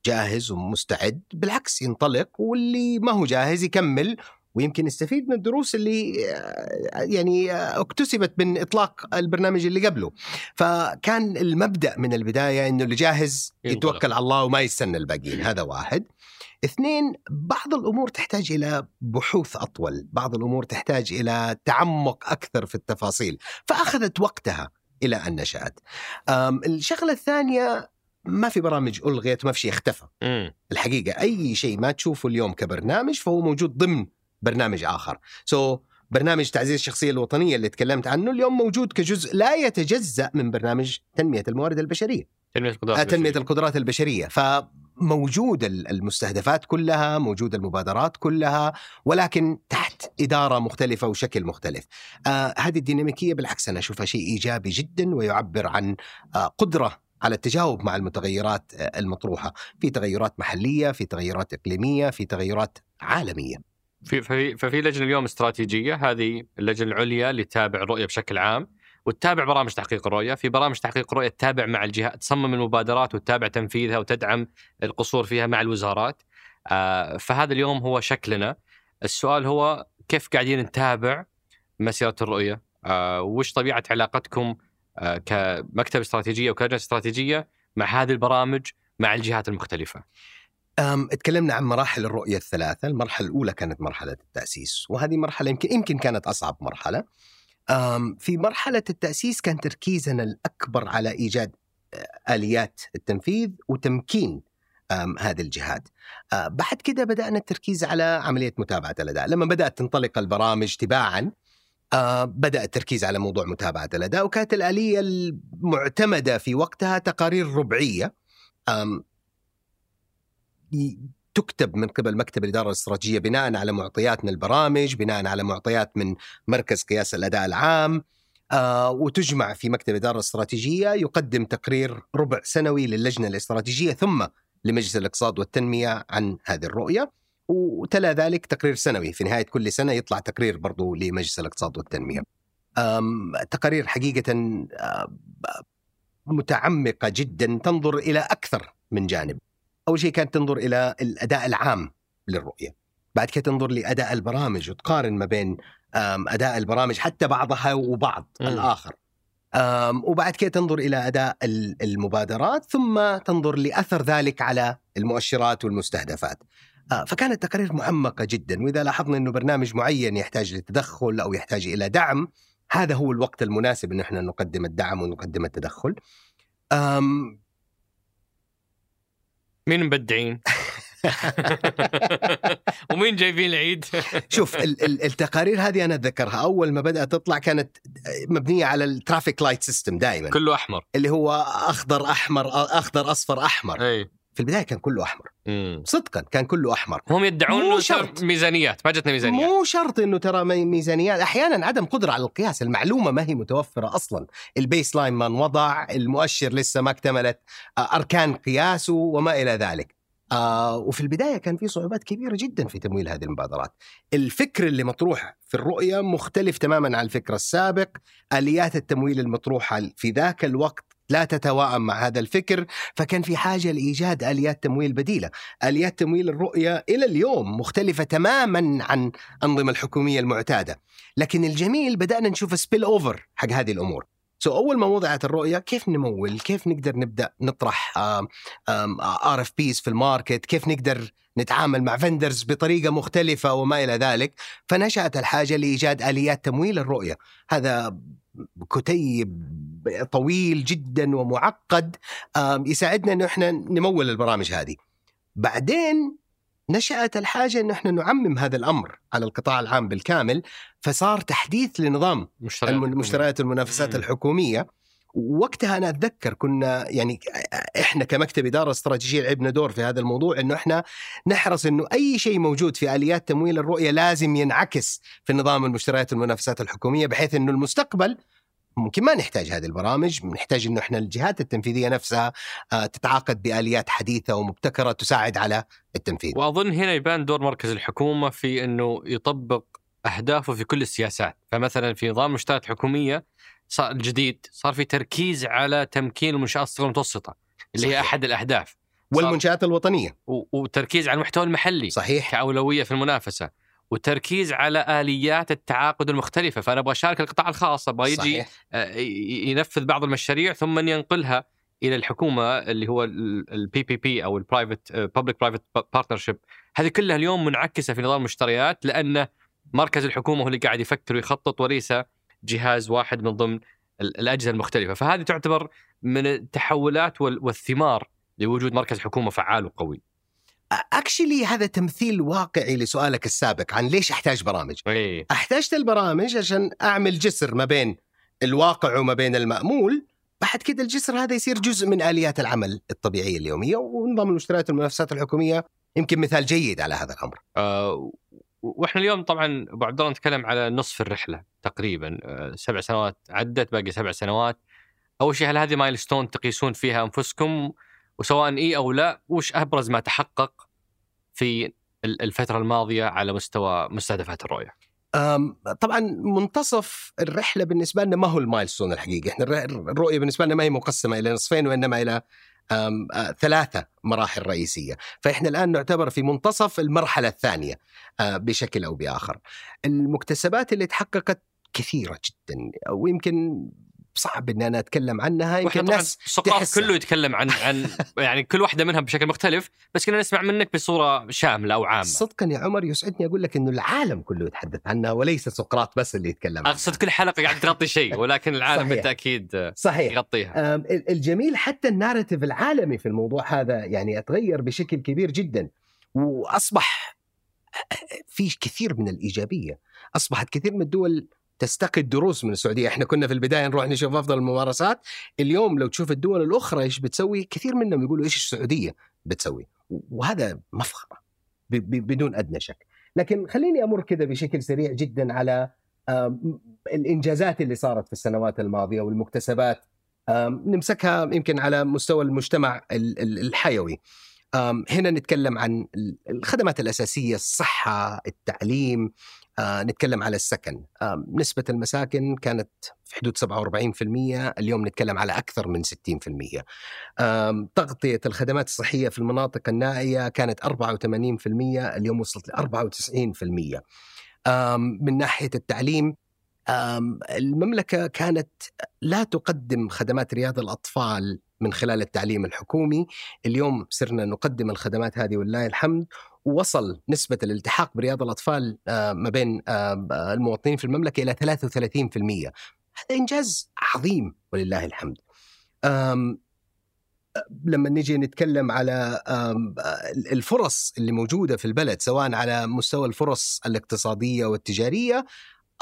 جاهز ومستعد بالعكس ينطلق واللي ما هو جاهز يكمل ويمكن يستفيد من الدروس اللي آه، يعني آه، اكتسبت من إطلاق البرنامج اللي قبله. فكان المبدأ من البداية إنه اللي جاهز يتوكل على الله وما يستنى الباقيين. هذا واحد. اثنين بعض الأمور تحتاج إلى بحوث أطول، بعض الأمور تحتاج إلى تعمق أكثر في التفاصيل، فأخذت وقتها إلى أن نشأت. الشغلة الثانية ما في برامج ألغيت ما في شيء اختفى. الحقيقة أي شيء ما تشوفه اليوم كبرنامج فهو موجود ضمن برنامج آخر. سو so, برنامج تعزيز الشخصية الوطنية اللي تكلمت عنه اليوم موجود كجزء لا يتجزأ من برنامج تنمية الموارد البشرية. تنمية القدرات آه، تنمية القدرات البشرية، ف موجود المستهدفات كلها موجود المبادرات كلها ولكن تحت إدارة مختلفة وشكل مختلف. آه هذه الديناميكية بالعكس أنا أشوفها شيء إيجابي جدا ويعبر عن آه قدرة على التجاوب مع المتغيرات آه المطروحة. في تغيرات محلية في تغيرات إقليمية في تغيرات عالمية. في ففي, ففي لجنة اليوم استراتيجية هذه اللجنة العليا اللي تتابع الرؤية بشكل عام وتتابع برامج تحقيق الرؤية، في برامج تحقيق الرؤيه تتابع مع الجهات تصمم المبادرات وتتابع تنفيذها وتدعم القصور فيها مع الوزارات. آه، فهذا اليوم هو شكلنا. السؤال هو كيف قاعدين نتابع مسيرة الرؤية؟ آه، وش طبيعة علاقتكم آه، كمكتب استراتيجية وكلجنة استراتيجية مع هذه البرامج مع الجهات المختلفة؟ اتكلمنا عن مراحل الرؤية الثلاثة، المرحلة الأولى كانت مرحلة التأسيس، وهذه مرحلة يمكن يمكن كانت أصعب مرحلة. في مرحلة التأسيس كان تركيزنا الأكبر على إيجاد آليات التنفيذ وتمكين هذه الجهات. بعد كده بدأنا التركيز على عملية متابعة الأداء، لما بدأت تنطلق البرامج تباعا بدأ التركيز على موضوع متابعة الأداء وكانت الآلية المعتمدة في وقتها تقارير ربعية تكتب من قبل مكتب الإدارة الاستراتيجية بناء على معطيات من البرامج بناء على معطيات من مركز قياس الأداء العام آه وتجمع في مكتب الإدارة الاستراتيجية يقدم تقرير ربع سنوي للجنة الاستراتيجية ثم لمجلس الاقتصاد والتنمية عن هذه الرؤية. وتلا ذلك تقرير سنوي في نهاية كل سنة يطلع تقرير برضو لمجلس الاقتصاد والتنمية. تقارير حقيقة متعمقة جدا تنظر إلى أكثر من جانب. أول شيء كانت تنظر إلى الأداء العام للرؤية. بعد كده تنظر لأداء البرامج وتقارن ما بين أداء البرامج حتى بعضها وبعض م. الآخر. وبعد كده تنظر إلى أداء المبادرات ثم تنظر لأثر ذلك على المؤشرات والمستهدفات. آه، فكانت تقارير معمقة جدا. وإذا لاحظنا إنه برنامج معين يحتاج لتدخل أو يحتاج إلى دعم هذا هو الوقت المناسب إن إحنا نقدم الدعم ونقدم التدخل. مين مبدعين؟ ومين جايبين العيد؟ شوف التقارير هذه أنا أتذكرها أول ما بدأت تطلع كانت مبنية على ال traffic light system دائما كله أحمر اللي هو أخضر أحمر أخضر أصفر أحمر أي. في البداية كان كله أحمر. مم. صدقا كان كله أحمر. هم يدعون إنه شرط. ميزانيات ما جتنا ميزانيات. مو شرط إنه ترى ميزانيات. أحيانا عدم قدرة على القياس. المعلومة ما هي متوفرة أصلا. ال baseline ما انوضع المؤشر لسه ما اكتملت آه، أركان قياسه وما إلى ذلك. آه وفي البداية كان في صعوبات كبيرة جدا في تمويل هذه المبادرات. الفكر اللي مطروح في الرؤية مختلف تماما عن الفكر السابق، آليات التمويل المطروحة في ذاك الوقت لا تتواءم مع هذا الفكر فكان في حاجة لإيجاد آليات تمويل بديلة آليات تمويل الرؤية إلى اليوم مختلفة تماما عن أنظمة الحكومية المعتادة لكن الجميل بدأنا نشوف سبيل أوفر حق هذه الأمور so so, أول ما وضعت الرؤية كيف نمول؟ كيف نقدر نبدأ نطرح RFPs في ال market؟ كيف نقدر نتعامل مع vendors بطريقة مختلفة وما إلى ذلك؟ فنشأت الحاجة لإيجاد آليات تمويل الرؤية، هذا كتيب طويل جدا ومعقد يساعدنا إنه إحنا نمول البرامج هذه. بعدين نشأت الحاجة أن إحنا نعمم هذا الأمر على القطاع العام بالكامل فصار تحديث لنظام مشتريات المنافسات الحكومية. وقتها أنا أتذكر كنا يعني إحنا كمكتب إدارة استراتيجية لعبنا دور في هذا الموضوع إنه إحنا نحرص إنه أي شيء موجود في آليات تمويل الرؤية لازم ينعكس في نظام المشتريات المنافسات الحكومية بحيث إنه المستقبل ممكن ما نحتاج هذه البرامج نحتاج إنه إحنا الجهات التنفيذية نفسها آه، تتعاقد بآليات حديثة ومبتكرة تساعد على التنفيذ. وأظن هنا يبان دور مركز الحكومة في إنه يطبق أهدافه في كل السياسات. فمثلا في نظام المشتريات الحكومية صار الجديد صار في تركيز على تمكين المنشآت الصغيرة المتوسطة اللي صحيح. هي أحد الأهداف. والمنشآت الوطنية. وتركيز على المحتوى المحلي صحيح. كأولوية في المنافسة وتركيز على آليات التعاقد المختلفة. فأنا أبغى أشارك القطاع الخاص أبغى يجي آه، ينفذ بعض المشاريع ثم ينقلها إلى الحكومة اللي هو ال PPP أو ال private public private partnership هذه كلها اليوم منعكسة في نظام المشتريات لأن مركز الحكومة هو اللي قاعد يفكر ويخطط وليس جهاز واحد من ضمن الأجهزة المختلفة. فهذه تعتبر من التحولات والثمار لوجود مركز حكومة فعال وقوي. actually هذا تمثيل واقعي لسؤالك السابق عن ليش أحتاج برامج. أيه. احتاجت البرامج عشان أعمل جسر ما بين الواقع وما بين المأمول. بعد كده الجسر هذا يصير جزء من آليات العمل الطبيعية اليومية ونظام المشتريات المنافسات الحكومية. يمكن مثال جيد على هذا الأمر. آه وإحنا اليوم طبعا أبو عبد الله نتكلم على نصف الرحلة تقريبا آه سبع سنوات عدت باقي سبع سنوات. أول شيء هل هذه مايلستون تقيسون فيها أنفسكم وسواء إي أو لا وش أبرز ما تحقق في الفترة الماضية على مستوى مستهدفات الرؤية؟ طبعا منتصف الرحلة بالنسبة لنا ما هو المايلستون الحقيقي، إحنا الرؤية بالنسبة لنا ما هي مقسمة إلى نصفين وإنما إلى ثلاثة مراحل رئيسية. فإحنا الآن نعتبر في منتصف المرحلة الثانية بشكل أو بآخر. المكتسبات اللي تحققت كثيرة جدا ويمكن صعب ان أنا أتكلم عنها يمكن الناس سقراط تحسها. كله يتكلم عن عن يعني كل واحدة منها بشكل مختلف بس كنا نسمع منك بصورة شاملة أو عامة. صدقا يا عمر يسعدني أقول لك إنه العالم كله يتحدث عنها وليس سقراط بس اللي يتكلم عنها. أقصد كل حلقة قاعد تغطي شيء ولكن العالم صحيح. بالتأكيد صحيح. يغطيها. الجميل حتى الناريتيف العالمي في الموضوع هذا يعني أتغير بشكل كبير جدا وأصبح في كثير من الإيجابية. أصبحت كثير من الدول تستقي الدروس من السعودية. إحنا كنا في البداية نروح نشوف أفضل الممارسات. اليوم لو تشوف الدول الأخرى إيش بتسوي كثير منهم يقولوا إيش السعودية بتسوي. وهذا مفخرة. بدون أدنى شك. لكن خليني أمر كذا بشكل سريع جدا على آم، الإنجازات اللي صارت في السنوات الماضية والمكتسبات. آم، نمسكها يمكن على مستوى المجتمع ال- ال- الحيوي. هنا نتكلم عن ال- الخدمات الأساسية الصحة التعليم. آه، نتكلم على السكن. آم، نسبة المساكن كانت في حدود 47% اليوم نتكلم على أكثر من 60% آم، تغطية الخدمات الصحية في المناطق النائية كانت 84% اليوم وصلت ل 94% آم، من ناحية التعليم المملكة كانت لا تقدم خدمات رياض الأطفال من خلال التعليم الحكومي. اليوم صرنا نقدم الخدمات هذه ولله الحمد وصل نسبة الالتحاق برياض الأطفال آه، ما بين آه، المواطنين في المملكة إلى 33% هذا إنجاز عظيم ولله الحمد. لما نجي نتكلم على الفرص اللي موجودة في البلد سواء على مستوى الفرص الاقتصادية والتجارية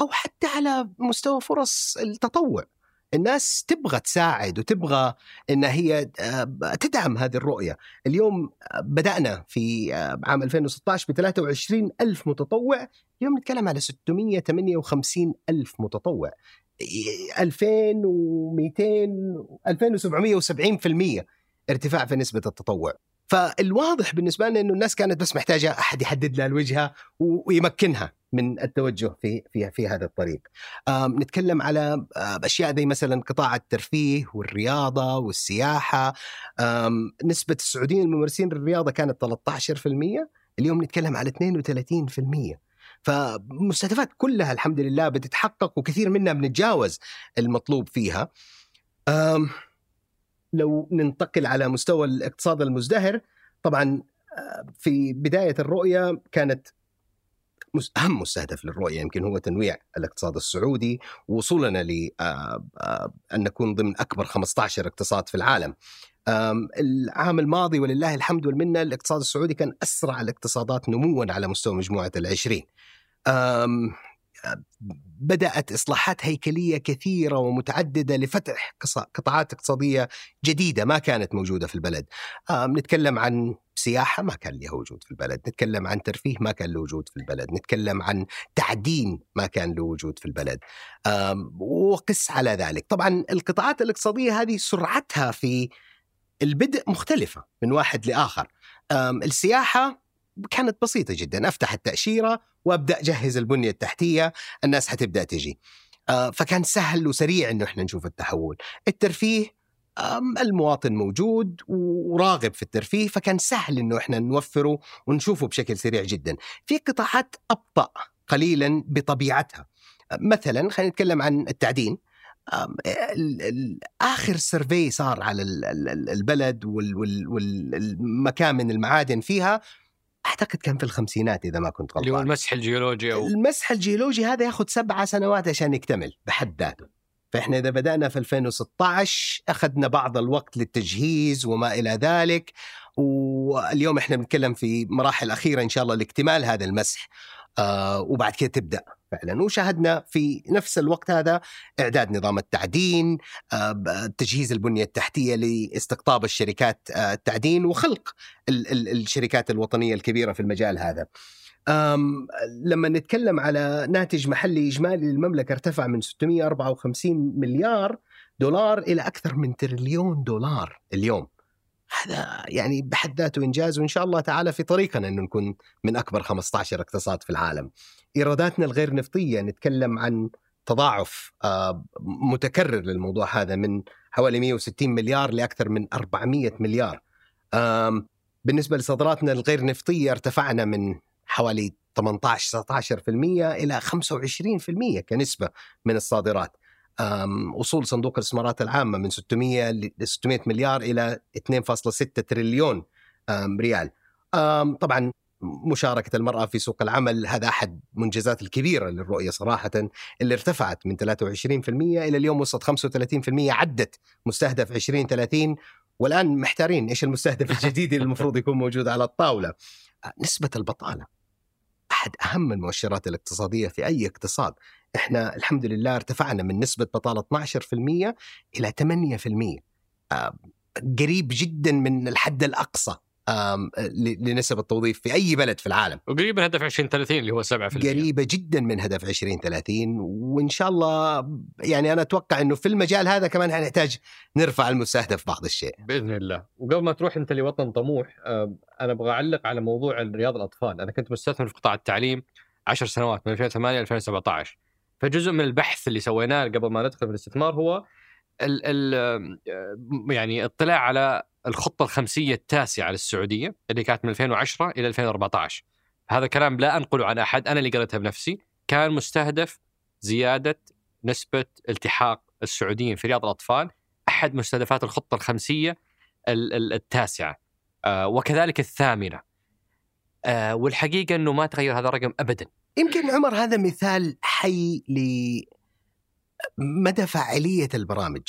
أو حتى على مستوى فرص التطوع. الناس تبغى تساعد وتبغى إن هي آه، تدعم هذه الرؤية. اليوم آه، بدأنا في آه، عام 2016 ب 23 ألف متطوع. اليوم نتكلم على 658 ألف متطوع. 2200 2770% ارتفاع في نسبة التطوع. فالواضح بالنسبة لنا إنه الناس كانت بس محتاجة أحد يحدد لها الوجهة ويمكنها من التوجه في في في هذا الطريق. نتكلم على أشياء زي مثلا قطاع الترفيه والرياضة والسياحة. نسبة السعوديين الممارسين للرياضة كانت 13% اليوم نتكلم على 32%. فمستهدفات كلها الحمد لله بتتحقق وكثير منها بنتجاوز المطلوب فيها. لو ننتقل على مستوى الاقتصاد المزدهر طبعا آه، في بداية الرؤية كانت أهم مستهدف للرؤية يمكن هو تنويع الاقتصاد السعودي ووصولنا ل آه، آه، أن نكون ضمن أكبر 15 اقتصاد في العالم. العام الماضي ولله الحمد والمنة الاقتصاد السعودي كان أسرع الاقتصادات نموا على مستوى مجموعة العشرين. بدأت إصلاحات هيكلية كثيرة ومتعددة لفتح قطاعات اقتصادية جديدة ما كانت موجودة في البلد. نتكلم عن سياحة ما كان لها وجود في البلد. نتكلم عن ترفيه ما كان له وجود في البلد. نتكلم عن تعدين ما كان له وجود في البلد. وقس على ذلك. طبعا القطاعات الاقتصادية هذه سرعتها في البدء مختلفة من واحد لآخر. السياحة كانت بسيطة جدا. أفتح التأشيرة وأبدأ أجهز البنية التحتية الناس حتبدأ تجي. آه، فكان سهل وسريع إنه إحنا نشوف التحول. الترفيه المواطن موجود وراغب في الترفيه فكان سهل إنه إحنا نوفره ونشوفه بشكل سريع جدا. في قطاعات أبطأ قليلا بطبيعتها. مثلا خلينا نتكلم عن التعدين. آخر survey صار على ال- ال- البلد وال- وال- والمكامن المعادن فيها أعتقد كان في الخمسينات إذا ما كنت اللي هو غلطان. المسح الجيولوجي أو المسح الجيولوجي هذا ياخذ سبعة سنوات عشان يكتمل بحد ذاته. فإحنا إذا بدأنا في 2016 أخذنا بعض الوقت للتجهيز وما إلى ذلك واليوم إحنا بنتكلم في مراحل أخيرة إن شاء الله لاكتمال هذا المسح. آه وبعد كده تبدأ. فعلا. وشاهدنا في نفس الوقت هذا إعداد نظام التعدين آه تجهيز البنية التحتية لاستقطاب الشركات آه التعدين وخلق ال- ال- الشركات الوطنية الكبيرة في المجال هذا. لما نتكلم على ناتج محلي إجمالي للمملكة ارتفع من 654 مليار دولار إلى أكثر من تريليون دولار اليوم. هذا يعني بحد ذاته إنجاز وإن شاء الله تعالى في طريقنا أنه نكون من أكبر 15 اقتصاد في العالم إيراداتنا الغير نفطية نتكلم عن تضاعف آه، متكرر للموضوع هذا من حوالي 160 مليار لأكثر من 400 مليار آم، بالنسبة لصادراتنا الغير نفطية ارتفعنا من حوالي 18 19% إلى 25% كنسبة من الصادرات. وصول صندوق الاستثمارات العامة من 600 ل 600 مليار إلى 2.6 تريليون ريال. طبعا مشاركة المرأة في سوق العمل هذا أحد منجزات الكبيرة للرؤية صراحة اللي ارتفعت من 23% إلى اليوم وصلت 35% عدت مستهدف 2030 والآن محتارين إيش المستهدف الجديد اللي المفروض يكون موجود على الطاولة. نسبة البطالة أحد أهم المؤشرات الاقتصادية في أي اقتصاد. إحنا الحمد لله ارتفعنا من نسبة بطالة 12% إلى 8% آه، قريب جدا من الحد ل- لنسب التوظيف في أي بلد في العالم. وقريب من هدف 2030 اللي هو 7% قريبة جدا من هدف 2030 وإن شاء الله يعني أنا أتوقع إنه في المجال هذا كمان حنحتاج نرفع المستهدف بعض الشيء. بإذن الله. وقبل ما تروح أنت لوطن طموح آه، أنا أبغى أعلق على موضوع رياض الأطفال. أنا كنت مستثمر في قطاع التعليم 10 سنوات من 2008 ل 2017 فجزء من البحث اللي سويناه قبل ما ندخل في الاستثمار هو ال ال آه، يعني اطلاع على الخطة الخمسية التاسعة للسعودية اللي كانت من 2010 إلى 2014 هذا كلام لا أنقله عن أحد أنا اللي قريتها بنفسي. كان مستهدف زيادة نسبة التحاق السعوديين في رياض الأطفال أحد مستهدفات الخطة الخمسية ال- ال- التاسعة آه، وكذلك الثامنة. آه، والحقيقة إنه ما تغير هذا الرقم ابدا. يمكن عمر هذا مثال حي لمدى فاعلية البرامج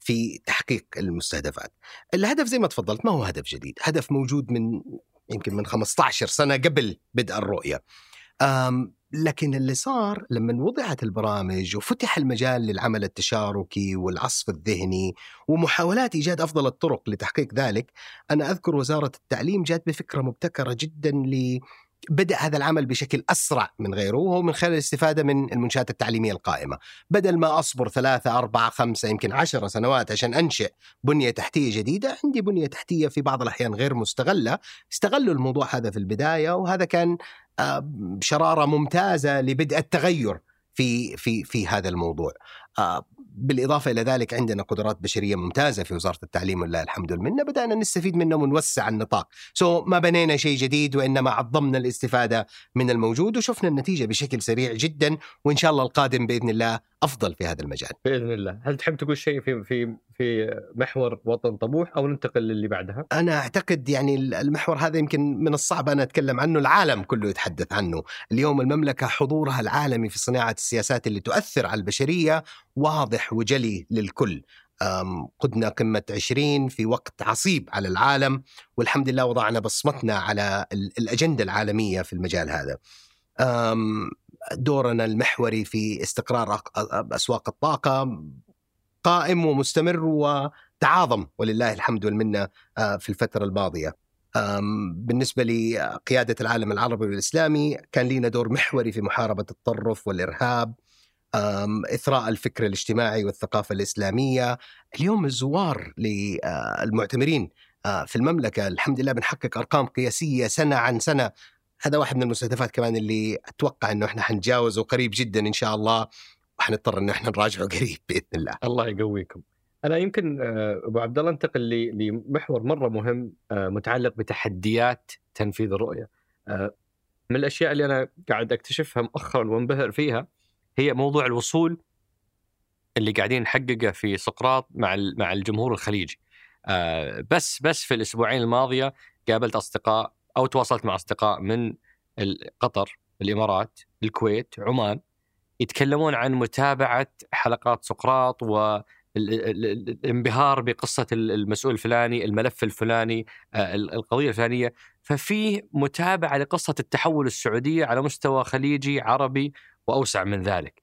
في تحقيق المستهدفات. الهدف زي ما تفضلت ما هو هدف جديد، هدف موجود من يمكن من 15 سنة قبل بدء الرؤية. لكن اللي صار لما وضعت البرامج وفتح المجال للعمل التشاركي والعصف الذهني ومحاولات إيجاد أفضل الطرق لتحقيق ذلك، أنا أذكر وزارة التعليم جات بفكرة مبتكرة جدا ل بدأ هذا العمل بشكل أسرع من غيره وهو من خلال الاستفادة من المنشآت التعليمية القائمة. بدل ما أصبر ثلاثة أربعة خمسة يمكن عشرة سنوات عشان أنشئ بنية تحتية جديدة عندي بنية تحتية في بعض الأحيان غير مستغلة. استغلوا الموضوع هذا في البداية وهذا كان آه، شرارة ممتازة لبدء التغير في في في هذا الموضوع. آه، بالإضافة إلى ذلك عندنا قدرات بشرية ممتازة في وزارة التعليم ولله الحمد والمنة بدأنا نستفيد منهم ونوسع النطاق. سو ما بنينا شيء جديد وإنما عظمنا الاستفادة من الموجود وشفنا النتيجة بشكل سريع جدا. وإن شاء الله القادم بإذن الله أفضل في هذا المجال. بإذن الله. هل تحب تقول شيء في في في محور وطن طموح أو ننتقل للي بعدها؟ أنا أعتقد يعني المحور هذا يمكن من الصعب أنا أتكلم عنه العالم كله يتحدث عنه. اليوم المملكة حضورها العالمي في صناعة السياسات اللي تؤثر على البشرية واضح وجلي للكل. قدنا قمة 20 في وقت عصيب على العالم والحمد لله وضعنا بصمتنا على ال- الأجندة العالمية في المجال هذا. دورنا المحوري في استقرار أسواق الطاقة قائم ومستمر وتعاظم ولله الحمد والمنة آه، في الفترة الماضية. أم، بالنسبة لقيادة العالم العربي والإسلامي كان لنا دور محوري في محاربة التطرف والإرهاب. إثراء الفكر الاجتماعي والثقافة الإسلامية. اليوم الزوار للمعتمرين آه، في المملكة. الحمد لله بنحقق أرقام قياسية سنة عن سنة. هذا واحد من المستهدفات كمان اللي أتوقع أنه إحنا حنتجاوزه قريب جدا إن شاء الله. وحنضطر أنه إحنا نراجعه قريب بإذن الله. الله يقويكم. أنا يمكن آه، أبو عبد الله أنتقل لمحور مرة مهم آه، متعلق بتحديات تنفيذ الرؤية. آه، من الأشياء اللي أنا قاعد أكتشفها مؤخرا وانبهر فيها هي موضوع الوصول اللي قاعدين نحققه في سقراط مع مع الجمهور الخليجي. بس بس في الأسبوعين الماضية قابلت أصدقاء أو تواصلت مع أصدقاء من قطر الإمارات الكويت عمان. يتكلمون عن متابعة حلقات سقراط و ال- ال- ال- الانبهار بقصة ال- المسؤول الفلاني، الملف الفلاني، آه، ال- القضية الفلانية، ففي متابعة لقصة التحول السعودية على مستوى خليجي عربي وأوسع من ذلك.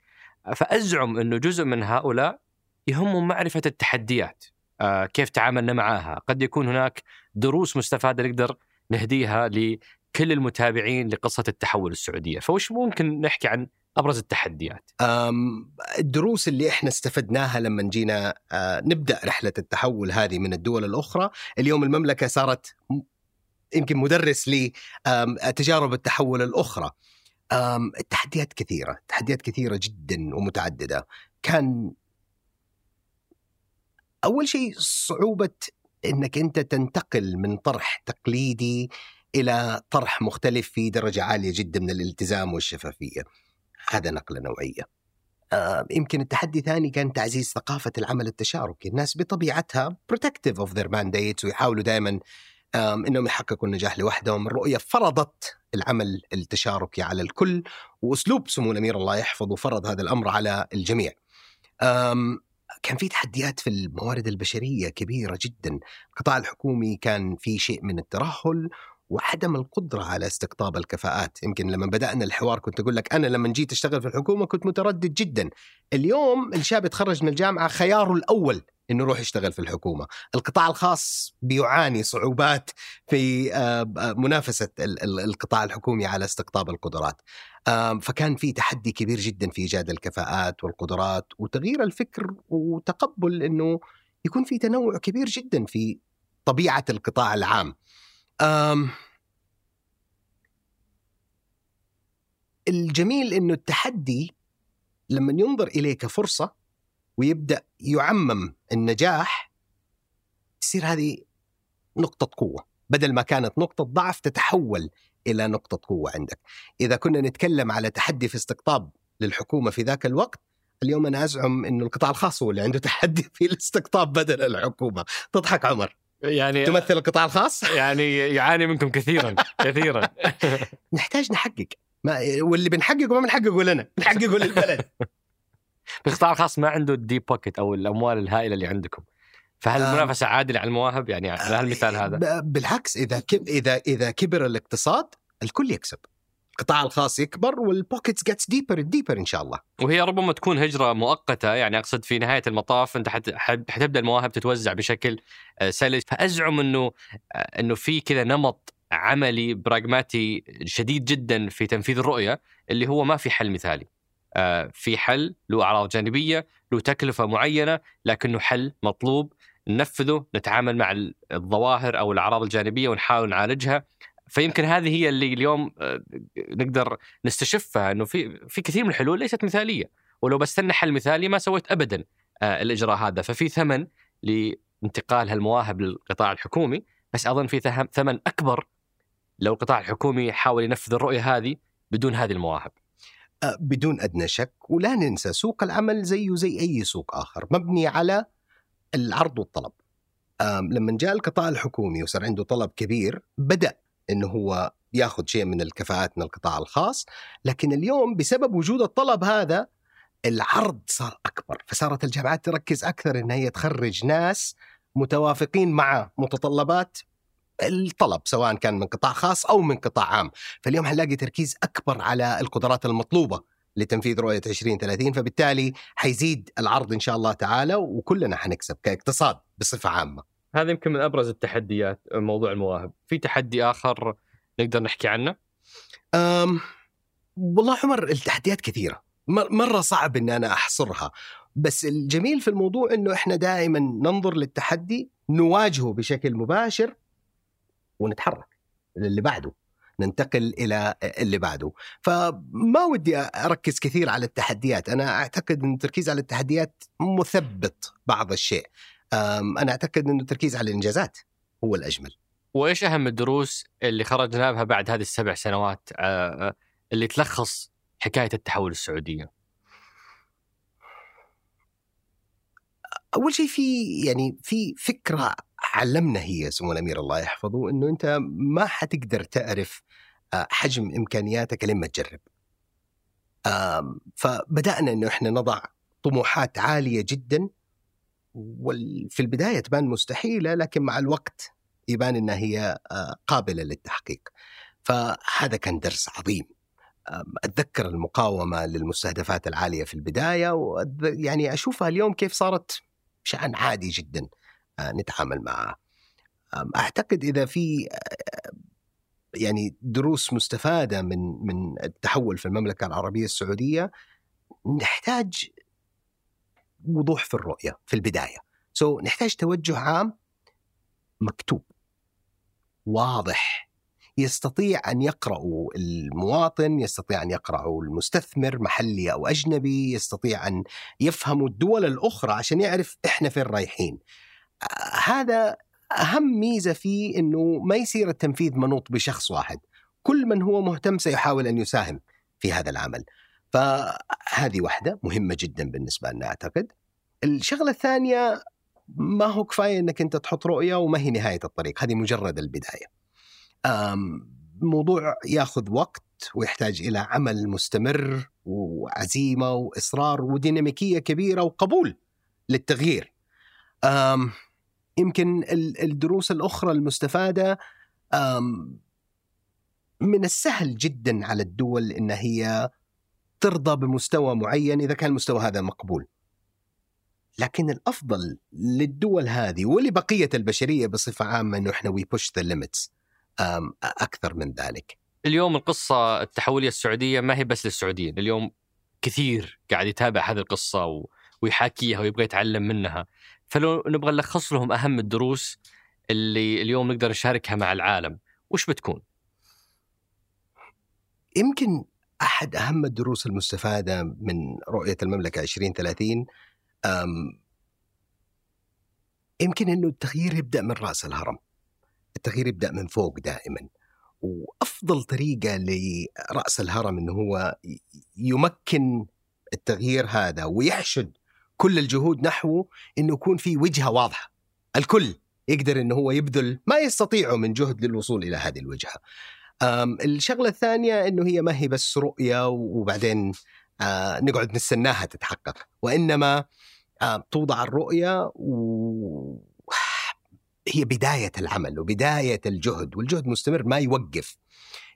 فأزعم إنه جزء من هؤلاء يهمهم معرفة التحديات، آه، كيف تعاملنا معها، قد يكون هناك دروس مستفادة نقدر نهديها لكل المتابعين لقصة التحول السعودية، فوش ممكن نحكي عن أبرز التحديات؟ الدروس اللي إحنا استفدناها لما جينا آه، نبدأ رحلة التحول هذه من الدول الأخرى، اليوم المملكة صارت يمكن مدرس لتجارب التحول الأخرى. التحديات كثيرة، تحديات كثيرة جدا ومتعددة. كان أول شيء صعوبة إنك أنت تنتقل من طرح تقليدي إلى طرح مختلف في درجة عالية جدا من الالتزام والشفافية. هذا نقلة نوعية. آه، يمكن التحدي الثاني كان تعزيز ثقافة العمل التشاركي الناس بطبيعتها protective of their mandates ويحاولوا دائما إنهم يحققوا النجاح لوحدهم، الرؤية فرضت العمل التشاركي على الكل وأسلوب سمو الأمير الله يحفظه فرض هذا الأمر على الجميع. كان في تحديات في الموارد البشرية كبيرة جدا، القطاع الحكومي كان في شيء من الترهل وعدم القدرة على استقطاب الكفاءات، يمكن لما بدأنا الحوار كنت أقول لك أنا لما جيت أشتغل في الحكومة كنت متردد جدا، اليوم الشاب يتخرج من الجامعة خياره الأول إنه يروح يشتغل في الحكومة، القطاع الخاص بيعاني صعوبات في آه، منافسة القطاع الحكومي على استقطاب القدرات. فكان في تحدي كبير جدا في إيجاد الكفاءات والقدرات وتغيير الفكر وتقبل إنه يكون في تنوع كبير جدا في طبيعة القطاع العام. الجميل إنه التحدي لما ينظر اليه كفرصه ويبدأ يعمم النجاح تصير هذه نقطة قوة. بدل ما كانت نقطة ضعف تتحول إلى نقطة قوة عندك. إذا كنا نتكلم على تحدي في استقطاب للحكومة في ذاك الوقت اليوم أنا أزعم إنه القطاع الخاص هو اللي عنده تحدي في الاستقطاب بدل الحكومة. تضحك عمر. يعني تمثل القطاع الخاص؟ يعني يعاني منكم كثيرا كثيرا. نحتاج نحقق. ما واللي بنحققه ما بنحققه لنا بنحققه للبلد. القطاع الخاص ما عنده ال deep pocket أو الأموال الهائلة اللي عندكم. فهل آه. المنافسه عادلة على المواهب؟ يعني على هالمثال هذا؟ بالعكس إذا إذا إذا كبر الاقتصاد الكل يكسب. القطاع الخاص يكبر وال pockets gets deeper deeper إن شاء الله. وهي ربما تكون هجرة مؤقتة يعني أقصد في نهاية المطاف أنت حتبدأ المواهب تتوزع بشكل آه، سلس. فأزعم إنه آه، إنه في كذا نمط عملي براغماتي شديد جدا في تنفيذ الرؤية اللي هو ما في حل مثالي. آه، في حل له أعراض جانبية له تكلفة معينة لكنه حل مطلوب. ننفذه نتعامل مع الظواهر أو الأعراض الجانبية ونحاول نعالجها. فيمكن هذه هي اللي اليوم آه، نقدر نستشفها إنه في في كثير من الحلول ليست مثالية. ولو بستنى حل مثالي ما سويت ابدا آه، الإجراء هذا. ففي ثمن لانتقال هالمواهب للقطاع الحكومي بس أظن في ثمن أكبر لو القطاع الحكومي حاول ينفذ الرؤية هذه بدون هذه المواهب. آه، بدون أدنى شك. ولا ننسى سوق العمل زيه زي أي سوق آخر مبني على العرض والطلب. لما جاء القطاع الحكومي وصار عنده طلب كبير بدأ إنه هو ياخذ شيء من الكفاءات من القطاع الخاص لكن اليوم بسبب وجود الطلب هذا العرض صار أكبر فصارت الجامعات تركز أكثر إنها هي تخرج ناس متوافقين مع متطلبات الطلب سواء كان من قطاع خاص أو من قطاع عام. فاليوم حنلاقي تركيز أكبر على القدرات المطلوبة لتنفيذ رؤية 2030 فبالتالي حيزيد العرض إن شاء الله تعالى وكلنا حنكسب كاقتصاد بصفة عامة. هذا يمكن من أبرز التحديات موضوع المواهب. في تحدي آخر نقدر نحكي عنه؟ أم والله عمر التحديات كثيرة. مرة صعب ان أنا أحصرها. بس الجميل في الموضوع إنه إحنا دائما ننظر للتحدي نواجهه بشكل مباشر ونتحرك للي بعده. ننتقل إلى اللي بعده. فما ودي أركز كثير على التحديات. أنا أعتقد إن التركيز على التحديات مثبط بعض الشيء. أنا أعتقد إنه التركيز على الإنجازات هو الأجمل وإيش أهم الدروس اللي خرجنا بها بعد هذه السبع سنوات اللي تلخص حكاية التحول السعودية أول شيء في يعني في فكرة علمنا هي سمو الامير الله يحفظه إنه أنت ما حتقدر تعرف حجم إمكانياتك لما تجرب. فبدأنا إنه إحنا نضع طموحات عالية جدا وفي البداية تبان مستحيلة لكن مع الوقت يبان إنها هي قابلة للتحقيق. فهذا كان درس عظيم. أتذكر المقاومة للمستهدفات العالية في البداية ويعني أشوفها اليوم كيف صارت شأن عادي جدا نتعامل معه. أعتقد إذا في يعني دروس مستفادة من من التحول في المملكة العربية السعودية نحتاج وضوح في الرؤية في البداية. سو so, نحتاج توجه عام مكتوب واضح. يستطيع أن يقرأه المواطن، يستطيع أن يقرأه المستثمر محلي أو أجنبي، يستطيع أن يفهموا الدول الأخرى عشان يعرف إحنا فين رايحين. هذا أهم ميزة فيه إنه ما يصير التنفيذ منوط بشخص واحد. كل من هو مهتم سيحاول أن يساهم في هذا العمل. فهذه واحدة مهمة جدا بالنسبة لنا أعتقد. الشغلة الثانية ما هو كفاية أنك أنت تحط رؤية وما هي نهاية الطريق هذه مجرد البداية. موضوع ياخذ وقت ويحتاج إلى عمل مستمر وعزيمة وإصرار وديناميكية كبيرة وقبول للتغيير. يمكن الدروس الأخرى المستفادة من السهل جدا على الدول إن هي ترضى بمستوى معين إذا كان المستوى هذا مقبول. لكن الأفضل للدول هذه ولبقية البشرية بصفة عامة إنه إحنا we push the limits أكثر من ذلك. اليوم القصة التحولية السعودية ما هي بس للسعوديين، اليوم كثير قاعد يتابع هذه القصة و... ويحاكيها ويبغى يتعلم منها، فلو نبغى نلخص لهم أهم الدروس اللي اليوم نقدر نشاركها مع العالم، وش بتكون؟ يمكن أحد أهم الدروس المستفادة من رؤية المملكة 2030 يمكن إنه التغيير يبدأ من رأس الهرم. التغيير يبدأ من فوق دائما. وأفضل طريقة لرأس الهرم إنه هو يمكن التغيير هذا ويحشد كل الجهود نحوه إنه يكون في وجهة واضحة. الكل يقدر إنه هو يبذل ما يستطيعه من جهد للوصول إلى هذه الوجهة. الشغلة الثانية إنه هي ما هي بس رؤية وبعدين نقعد نستناها تتحقق وإنما توضع الرؤية و هي بداية العمل وبداية الجهد والجهد مستمر ما يوقف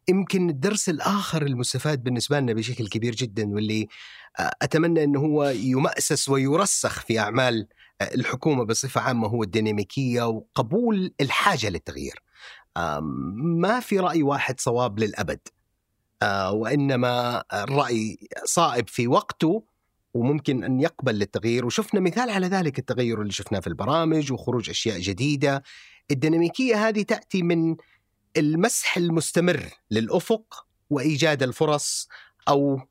يمكن الدرس الآخر المستفاد بالنسبة لنا بشكل كبير جدا واللي أتمنى إنه هو يمأسس ويرسخ في أعمال الحكومة بصفة عامة هو الديناميكية وقبول الحاجة للتغيير. ما في رأي واحد صواب للأبد. آه، وإنما الرأي صائب في وقته وممكن أن يقبل للتغيير. وشفنا مثال على ذلك التغير اللي شفناه في البرامج وخروج أشياء جديدة. الديناميكية هذه تأتي من المسح المستمر للأفق وإيجاد الفرص أو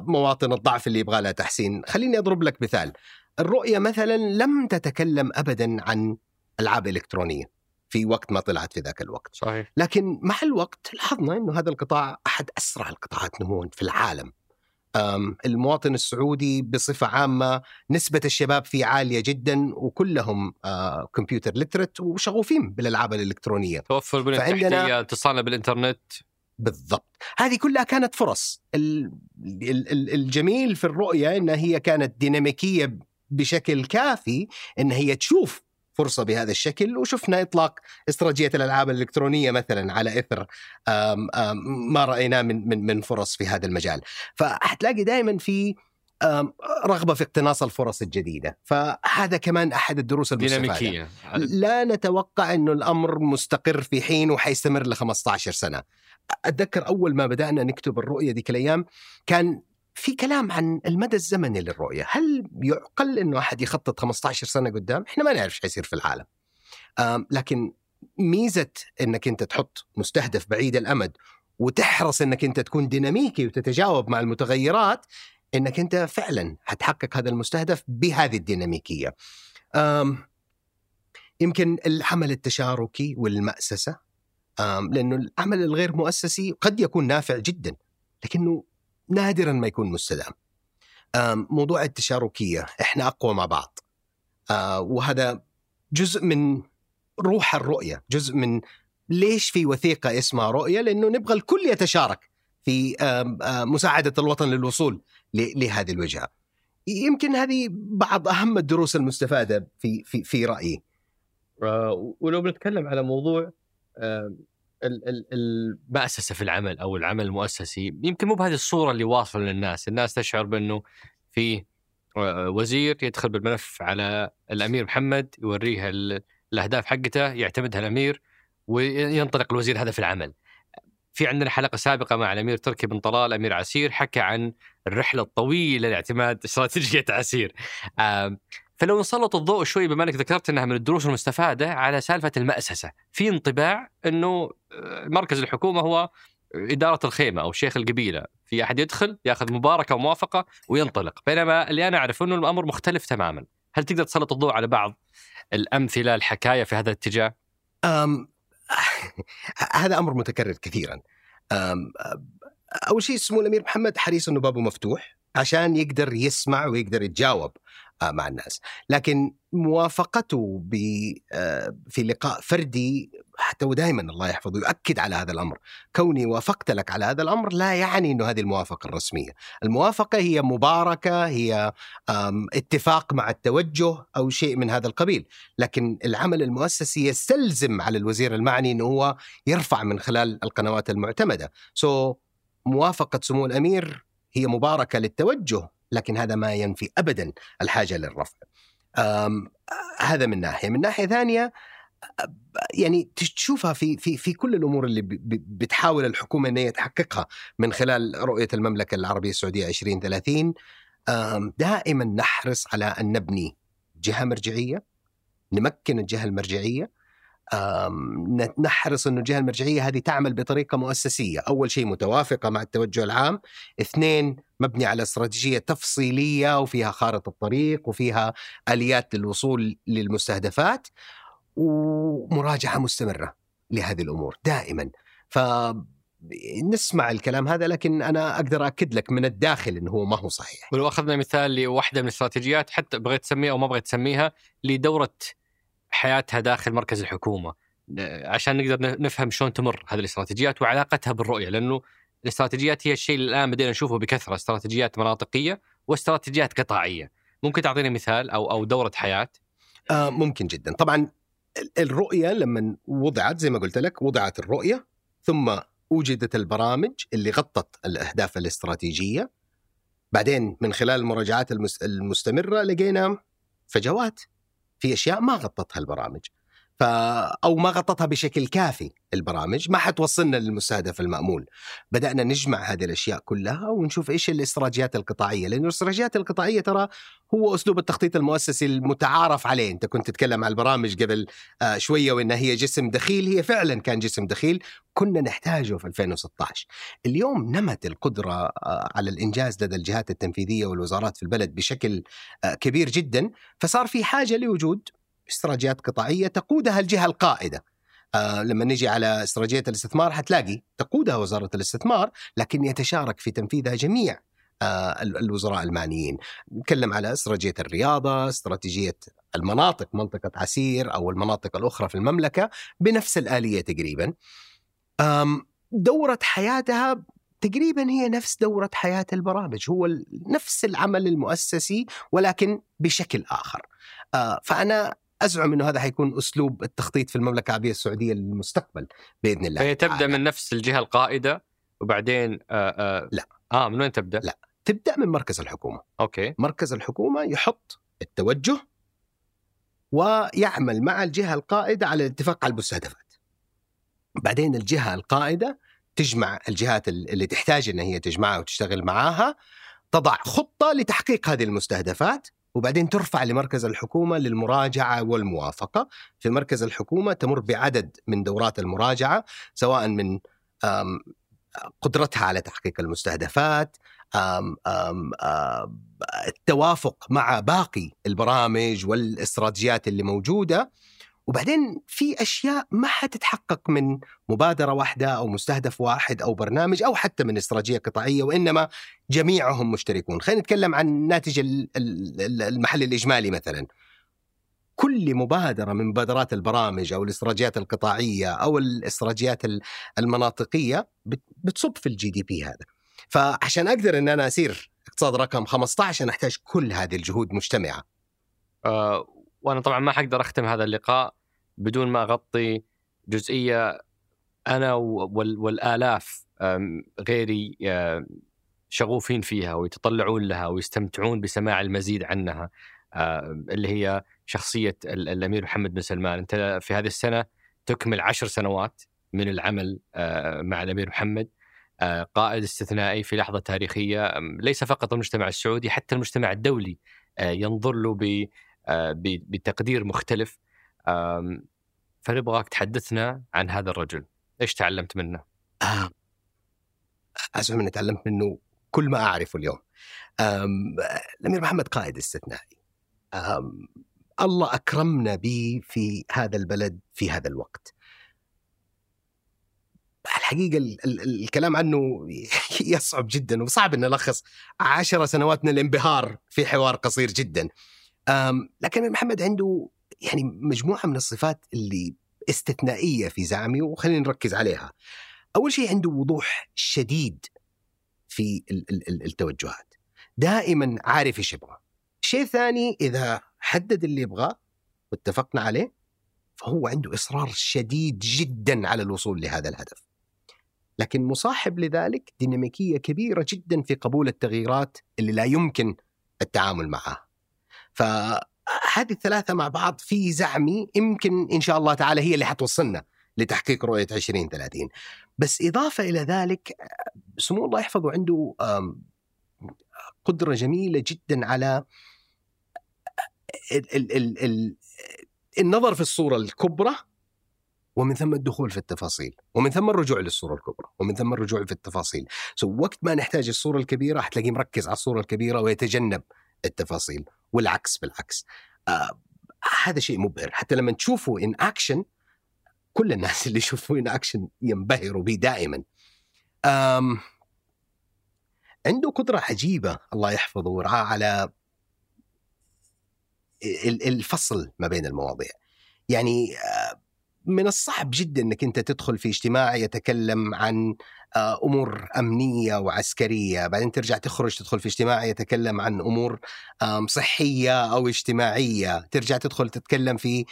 مواطن الضعف اللي يبغى لها تحسين. خليني أضرب لك مثال. الرؤية مثلا لم تتكلم أبدا عن ألعاب إلكترونية. في وقت ما طلعت في ذاك الوقت. صحيح. لكن مع الوقت لاحظنا إنه هذا القطاع أحد أسرع القطاعات نموا في العالم. المواطن السعودي بصفة عامة نسبة الشباب فيه عالية جدا وكلهم كمبيوتر لترت وشغوفين بالألعاب الإلكترونية. توفر البنية التحتية اتصالنا بالإنترنت. بالضبط. هذه كلها كانت فرص. الجميل في الرؤية أنها هي كانت ديناميكية بشكل كافي أن هي تشوف فرصة بهذا الشكل وشفنا إطلاق استراتيجية الألعاب الإلكترونية مثلا على إثر آم آم ما رايناه من من من فرص في هذا المجال. فحتلاقي دائما في رغبة في اقتناص الفرص الجديدة. فهذا كمان أحد الدروس المستفادة. لا نتوقع أنه الأمر مستقر في حين وحيستمر ل 15 سنة. أتذكر أول ما بدأنا نكتب الرؤية ذيك الأيام كان في كلام عن المدى الزمني للرؤية هل يعقل أنه أحد يخطط 15 سنة قدام؟ إحنا ما نعرف إيش حيصير في العالم. لكن ميزة أنك أنت تحط مستهدف بعيد الأمد وتحرص أنك أنت تكون ديناميكي وتتجاوب مع المتغيرات أنك أنت فعلا حتحقق هذا المستهدف بهذه الديناميكية. يمكن العمل التشاركي والمأسسة لأنه العمل الغير مؤسسي قد يكون نافع جدا لكنه نادرا ما يكون مستدام. موضوع التشاركية إحنا أقوى مع بعض. وهذا جزء من روح الرؤية جزء من ليش في وثيقة اسمها رؤية؟ لأنه نبغى الكل يتشارك في مساعدة الوطن للوصول لهذه الوجهة. يمكن هذه بعض أهم الدروس المستفادة في في في رأيي. آه، ولو بنتكلم على موضوع المأسسة في العمل أو العمل المؤسسي يمكن مو بهذه الصورة اللي واصلة للناس. الناس تشعر بأنه في آه، وزير يدخل بالملف على الأمير محمد يوريه الأهداف حقته يعتمدها الأمير وينطلق الوزير هذا في العمل. في عندنا حلقة سابقة مع الأمير تركي بن طلال أمير عسير حكى عن الرحلة الطويلة لاعتماد استراتيجية عسير. فلو نسلط الضوء شوي بما انك ذكرت إنها من الدروس المستفادة على سالفة المأسسة، في انطباع إنه آه، مركز الحكومة هو إدارة الخيمة أو شيخ القبيلة، في أحد يدخل يأخذ مباركة وموافقة وينطلق، بينما اللي أنا أعرف إنه الأمر مختلف تماما، هل تقدر تسلط الضوء على بعض الأمثلة الحكاية في هذا الاتجاه؟ أم هذا أمر متكرر كثيرا. أم أول شيء سمو الأمير محمد حريص إنه بابه مفتوح عشان يقدر يسمع ويقدر يتجاوب. مع الناس. لكن موافقته آه، في لقاء فردي حتى هو دائما الله يحفظه يؤكد على هذا الأمر. كوني وافقت لك على هذا الأمر لا يعني إنه هذه الموافقة الرسمية. الموافقة هي مباركة هي اتفاق مع التوجه أو شيء من هذا القبيل. لكن العمل المؤسسي يستلزم على الوزير المعني إنه هو يرفع من خلال القنوات المعتمدة. سو so, موافقة سمو الأمير هي مباركة للتوجه لكن هذا ما ينفي ابدا الحاجة للرفع. هذا من ناحية، من ناحية ثانية يعني تشوفها في في في كل الأمور اللي بتحاول الحكومة إن هي تحققها من خلال رؤية المملكة العربية السعودية 2030 دائما نحرص على أن نبني جهة مرجعية نمكن الجهة المرجعية نحرص أن الجهة المرجعية هذه تعمل بطريقة مؤسسية. أول شيء متوافقة مع التوجه العام. اثنين مبني على استراتيجية تفصيلية وفيها خارطة طريق وفيها آليات للوصول للمستهدفات ومراجعة مستمرة لهذه الأمور دائما. ف نسمع الكلام هذا لكن أنا أقدر اكد لك من الداخل إنه هو ما هو صحيح. ولو أخذنا مثال لواحدة من الاستراتيجيات حتى بغيت تسميها أو ما بغيت تسميها لدورة حياتها داخل مركز الحكومة. عشان نقدر نفهم شلون تمر هذه الاستراتيجيات وعلاقتها بالرؤية لأنه الاستراتيجيات هي الشيء اللي الآن بدينا نشوفه بكثرة استراتيجيات مناطقية واستراتيجيات قطاعية. ممكن تعطيني مثال أو أو دورة حياة؟ آه ممكن جدا. طبعا الرؤية لما وضعت زي ما قلت لك وضعت الرؤية ثم وجدت البرامج اللي غطت الأهداف الاستراتيجية. بعدين من خلال المراجعات المستمرة لقينا فجوات. في أشياء ما غطتها البرامج. أو ما غطتها بشكل كافي البرامج ما حتوصلنا للمستهدف المأمول. بدأنا نجمع هذه الأشياء كلها ونشوف إيش الاستراتيجيات القطاعية لأنه الاستراتيجيات القطاعية ترى هو أسلوب التخطيط المؤسسي المتعارف عليه. أنت كنت تتكلم عن البرامج قبل آه، شوية وانها هي جسم دخيل هي فعلا كان جسم دخيل كنا نحتاجه في 2016 اليوم نمت القدرة آه، على الإنجاز لدى الجهات التنفيذية والوزارات في البلد بشكل آه، كبير جدا فصار في حاجة لوجود استراتيجيات قطاعية تقودها الجهة القائدة. آه لما نجي على استراتيجية الاستثمار حتلاقي تقودها وزارة الاستثمار لكن يتشارك في تنفيذها جميع آه الوزراء المعنيين. نتكلم على استراتيجية الرياضة استراتيجية المناطق منطقة عسير أو المناطق الأخرى في المملكة بنفس الآلية تقريبا. دورة حياتها تقريبا هي نفس دورة حياة البرامج هو نفس العمل المؤسسي ولكن بشكل آخر. آه فأنا أزعم إنه هذا حيكون أسلوب التخطيط في المملكة العربية السعودية للمستقبل بإذن الله فهي تبدأ من نفس الجهة القائدة وبعدين آآ آآ لا. آه من وين تبدأ؟ لا. تبدأ من مركز الحكومة. أوكي. مركز الحكومة يحط التوجه ويعمل مع الجهة القائدة على الاتفاق على المستهدفات. بعدين الجهة القائدة تجمع الجهات اللي تحتاج إن هي تجمعها وتشتغل معاها تضع خطة لتحقيق هذه المستهدفات وبعدين ترفع لمركز الحكومة للمراجعة والموافقة. في مركز الحكومة تمر بعدد من دورات المراجعة سواء من قدرتها على تحقيق المستهدفات أم أم التوافق مع باقي البرامج والاستراتيجيات اللي موجودة. وبعدين في أشياء ما حتتحقق من مبادرة واحدة أو مستهدف واحد أو برنامج أو حتى من استراتيجية قطاعية وإنما جميعهم مشتركون، خلينا نتكلم عن الناتج المحلي الإجمالي مثلا. كل مبادرة من مبادرات البرامج أو الاستراتيجيات القطاعية أو الاستراتيجيات المناطقية بتصب في الجي دي بي هذا. فعشان أقدر إن أنا أسير اقتصاد رقم 15 أنا أحتاج كل هذه الجهود مجتمعة. آه وأنا طبعا ما حقدر أختم هذا اللقاء بدون ما أغطي جزئية أنا والآلاف غيري شغوفين فيها ويتطلعون لها ويستمتعون بسماع المزيد عنها اللي هي شخصية الأمير محمد بن سلمان. أنت في هذه السنة تكمل عشر سنوات من العمل مع الأمير محمد قائد استثنائي في لحظة تاريخية ليس فقط المجتمع السعودي حتى المجتمع الدولي ينظر له بتقدير مختلف. فنبغاك تحدثنا عن هذا الرجل. إيش تعلمت منه؟ آه. أزعم أني تعلمت منه كل ما أعرفه اليوم. الأمير محمد قائد استثنائي. الله أكرمنا به في هذا البلد في هذا الوقت. الحقيقة ال ال الكلام عنه يصعب جدا وصعب إن نلخص عشر سنوات من الانبهار في حوار قصير جدا. لكن محمد عنده يعني مجموعة من الصفات اللي استثنائية في زعمي وخلينا نركز عليها. أول شيء عنده وضوح شديد في التوجهات. دائما عارف إيش يبغى. الشيء الثاني إذا حدد اللي يبغاه واتفقنا عليه فهو عنده إصرار شديد جدا على الوصول لهذا الهدف. لكن مصاحب لذلك ديناميكية كبيرة جدا في قبول التغييرات اللي لا يمكن التعامل معها. فهذه الثلاثة مع بعض في زعمي يمكن إن شاء الله تعالى هي اللي حتوصلنا لتحقيق رؤية 2030 بس إضافة إلى ذلك سمو الله يحفظه عنده قدرة جميلة جدا على النظر في الصورة الكبرى ومن ثم الدخول في التفاصيل ومن ثم الرجوع للصورة الكبرى ومن ثم الرجوع في التفاصيل. so وقت ما نحتاج الصورة الكبيرة حتلاقيه مركز على الصورة الكبيرة ويتجنب التفاصيل. والعكس بالعكس. آه هذا شيء مبهر. حتى لما تشوفه in action كل الناس اللي يشوفوه in action ينبهروا به دائما. آم عنده قدرة عجيبة الله يحفظه ورعاه على الفصل ما بين المواضيع. يعني آه، من الصعب جدا إنك أنت تدخل في اجتماع يتكلم عن آه، أمور أمنية وعسكرية، بعدين ترجع تخرج تدخل في اجتماع يتكلم عن أمور صحية أو اجتماعية، ترجع تدخل تتكلم في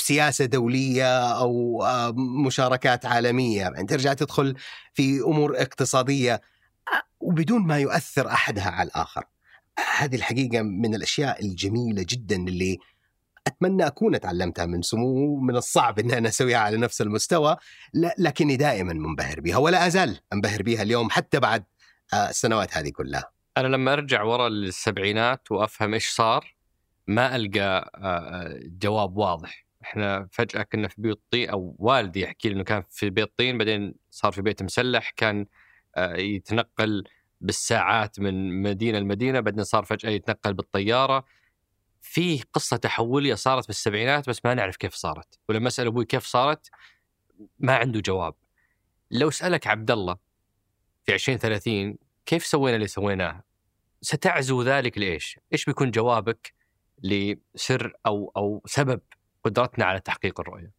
سياسة دولية أو مشاركات عالمية، بعدين ترجع تدخل في أمور اقتصادية آه، وبدون ما يؤثر أحدها على الآخر. هذه الحقيقة من الأشياء الجميلة جدا اللي أتمنى أكون اتعلمتها من سمو من الصعب إن أنا أسويها على نفس المستوى لكني دائما منبهر بها ولا أزال أنبهر بها اليوم حتى بعد آه، السنوات هذه كلها. أنا لما أرجع ورا السبعينات وأفهم إيش صار ما ألقى آه، جواب واضح. إحنا فجأة كنا في بيوت طين أو والدي يحكي لي إنه كان في بيت طين بعدين صار في بيت مسلح كان آه، يتنقل بالساعات من مدينة لمدينة بعدين صار فجأة يتنقل بالطيارة في قصة تحولية صارت بالسبعينات بس ما نعرف كيف صارت. ولما اسال أبوي كيف صارت ما عنده جواب. لو سألك عبد الله في 2030 كيف سوينا اللي سويناه؟ ستعزو ذلك لإيش؟ إيش بيكون جوابك لسر أو أو سبب قدرتنا على تحقيق الرؤية؟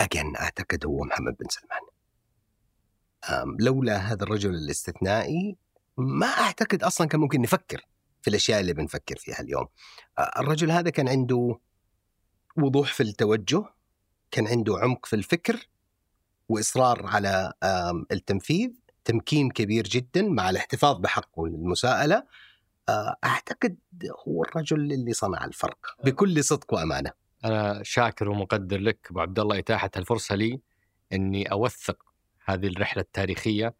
أجن أعتقد هو محمد بن سلمان. لولا هذا الرجل الاستثنائي ما أعتقد أصلا كان ممكن نفكر. في الأشياء اللي بنفكر فيها اليوم. الرجل هذا كان عنده وضوح في التوجه، كان عنده عمق في الفكر وإصرار على التنفيذ، تمكين كبير جدا مع الاحتفاظ بحقه للمساءلة. أعتقد هو الرجل اللي صنع الفرق بكل صدق وأمانة. أنا شاكر ومقدر لك أبو عبد الله إتاحة الفرصة لي إني أوثق هذه الرحلة التاريخية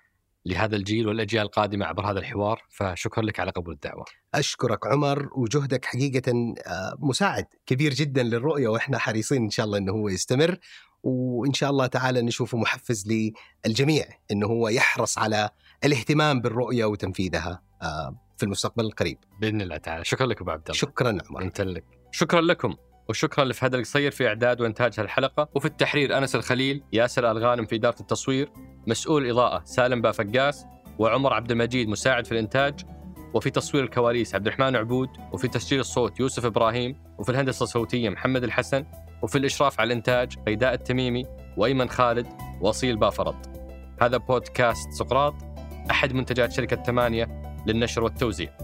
لهذا الجيل والأجيال القادمة عبر هذا الحوار فشكرا لك على قبول الدعوة. أشكرك عمر وجهدك حقيقة آه، مساعد كبير جدا للرؤية وإحنا حريصين إن شاء الله إنه هو يستمر وإن شاء الله تعالى نشوفه محفز للجميع إنه هو يحرص على الاهتمام بالرؤية وتنفيذها آه، في المستقبل القريب. بإذن الله تعالى، شكرا لك أبو عبد الله. شكرا عمر. أنت لك. شكرا لكم. وشكرا لفهد القصير في إعداد وإنتاج هالحلقة. وفي التحرير أنس الخليل ياسر ألغانم في إدارة التصوير مسؤول إضاءة سالم بافقاس وعمر عبد المجيد مساعد في الإنتاج وفي تصوير الكواليس عبد الرحمن عبود وفي تسجيل الصوت يوسف إبراهيم وفي الهندسة الصوتية محمد الحسن وفي الإشراف على الإنتاج غيداء التميمي وأيمن خالد واصيل بافرط. هذا بودكاست سقراط أحد منتجات شركة ثمانية للنشر والتوزيع.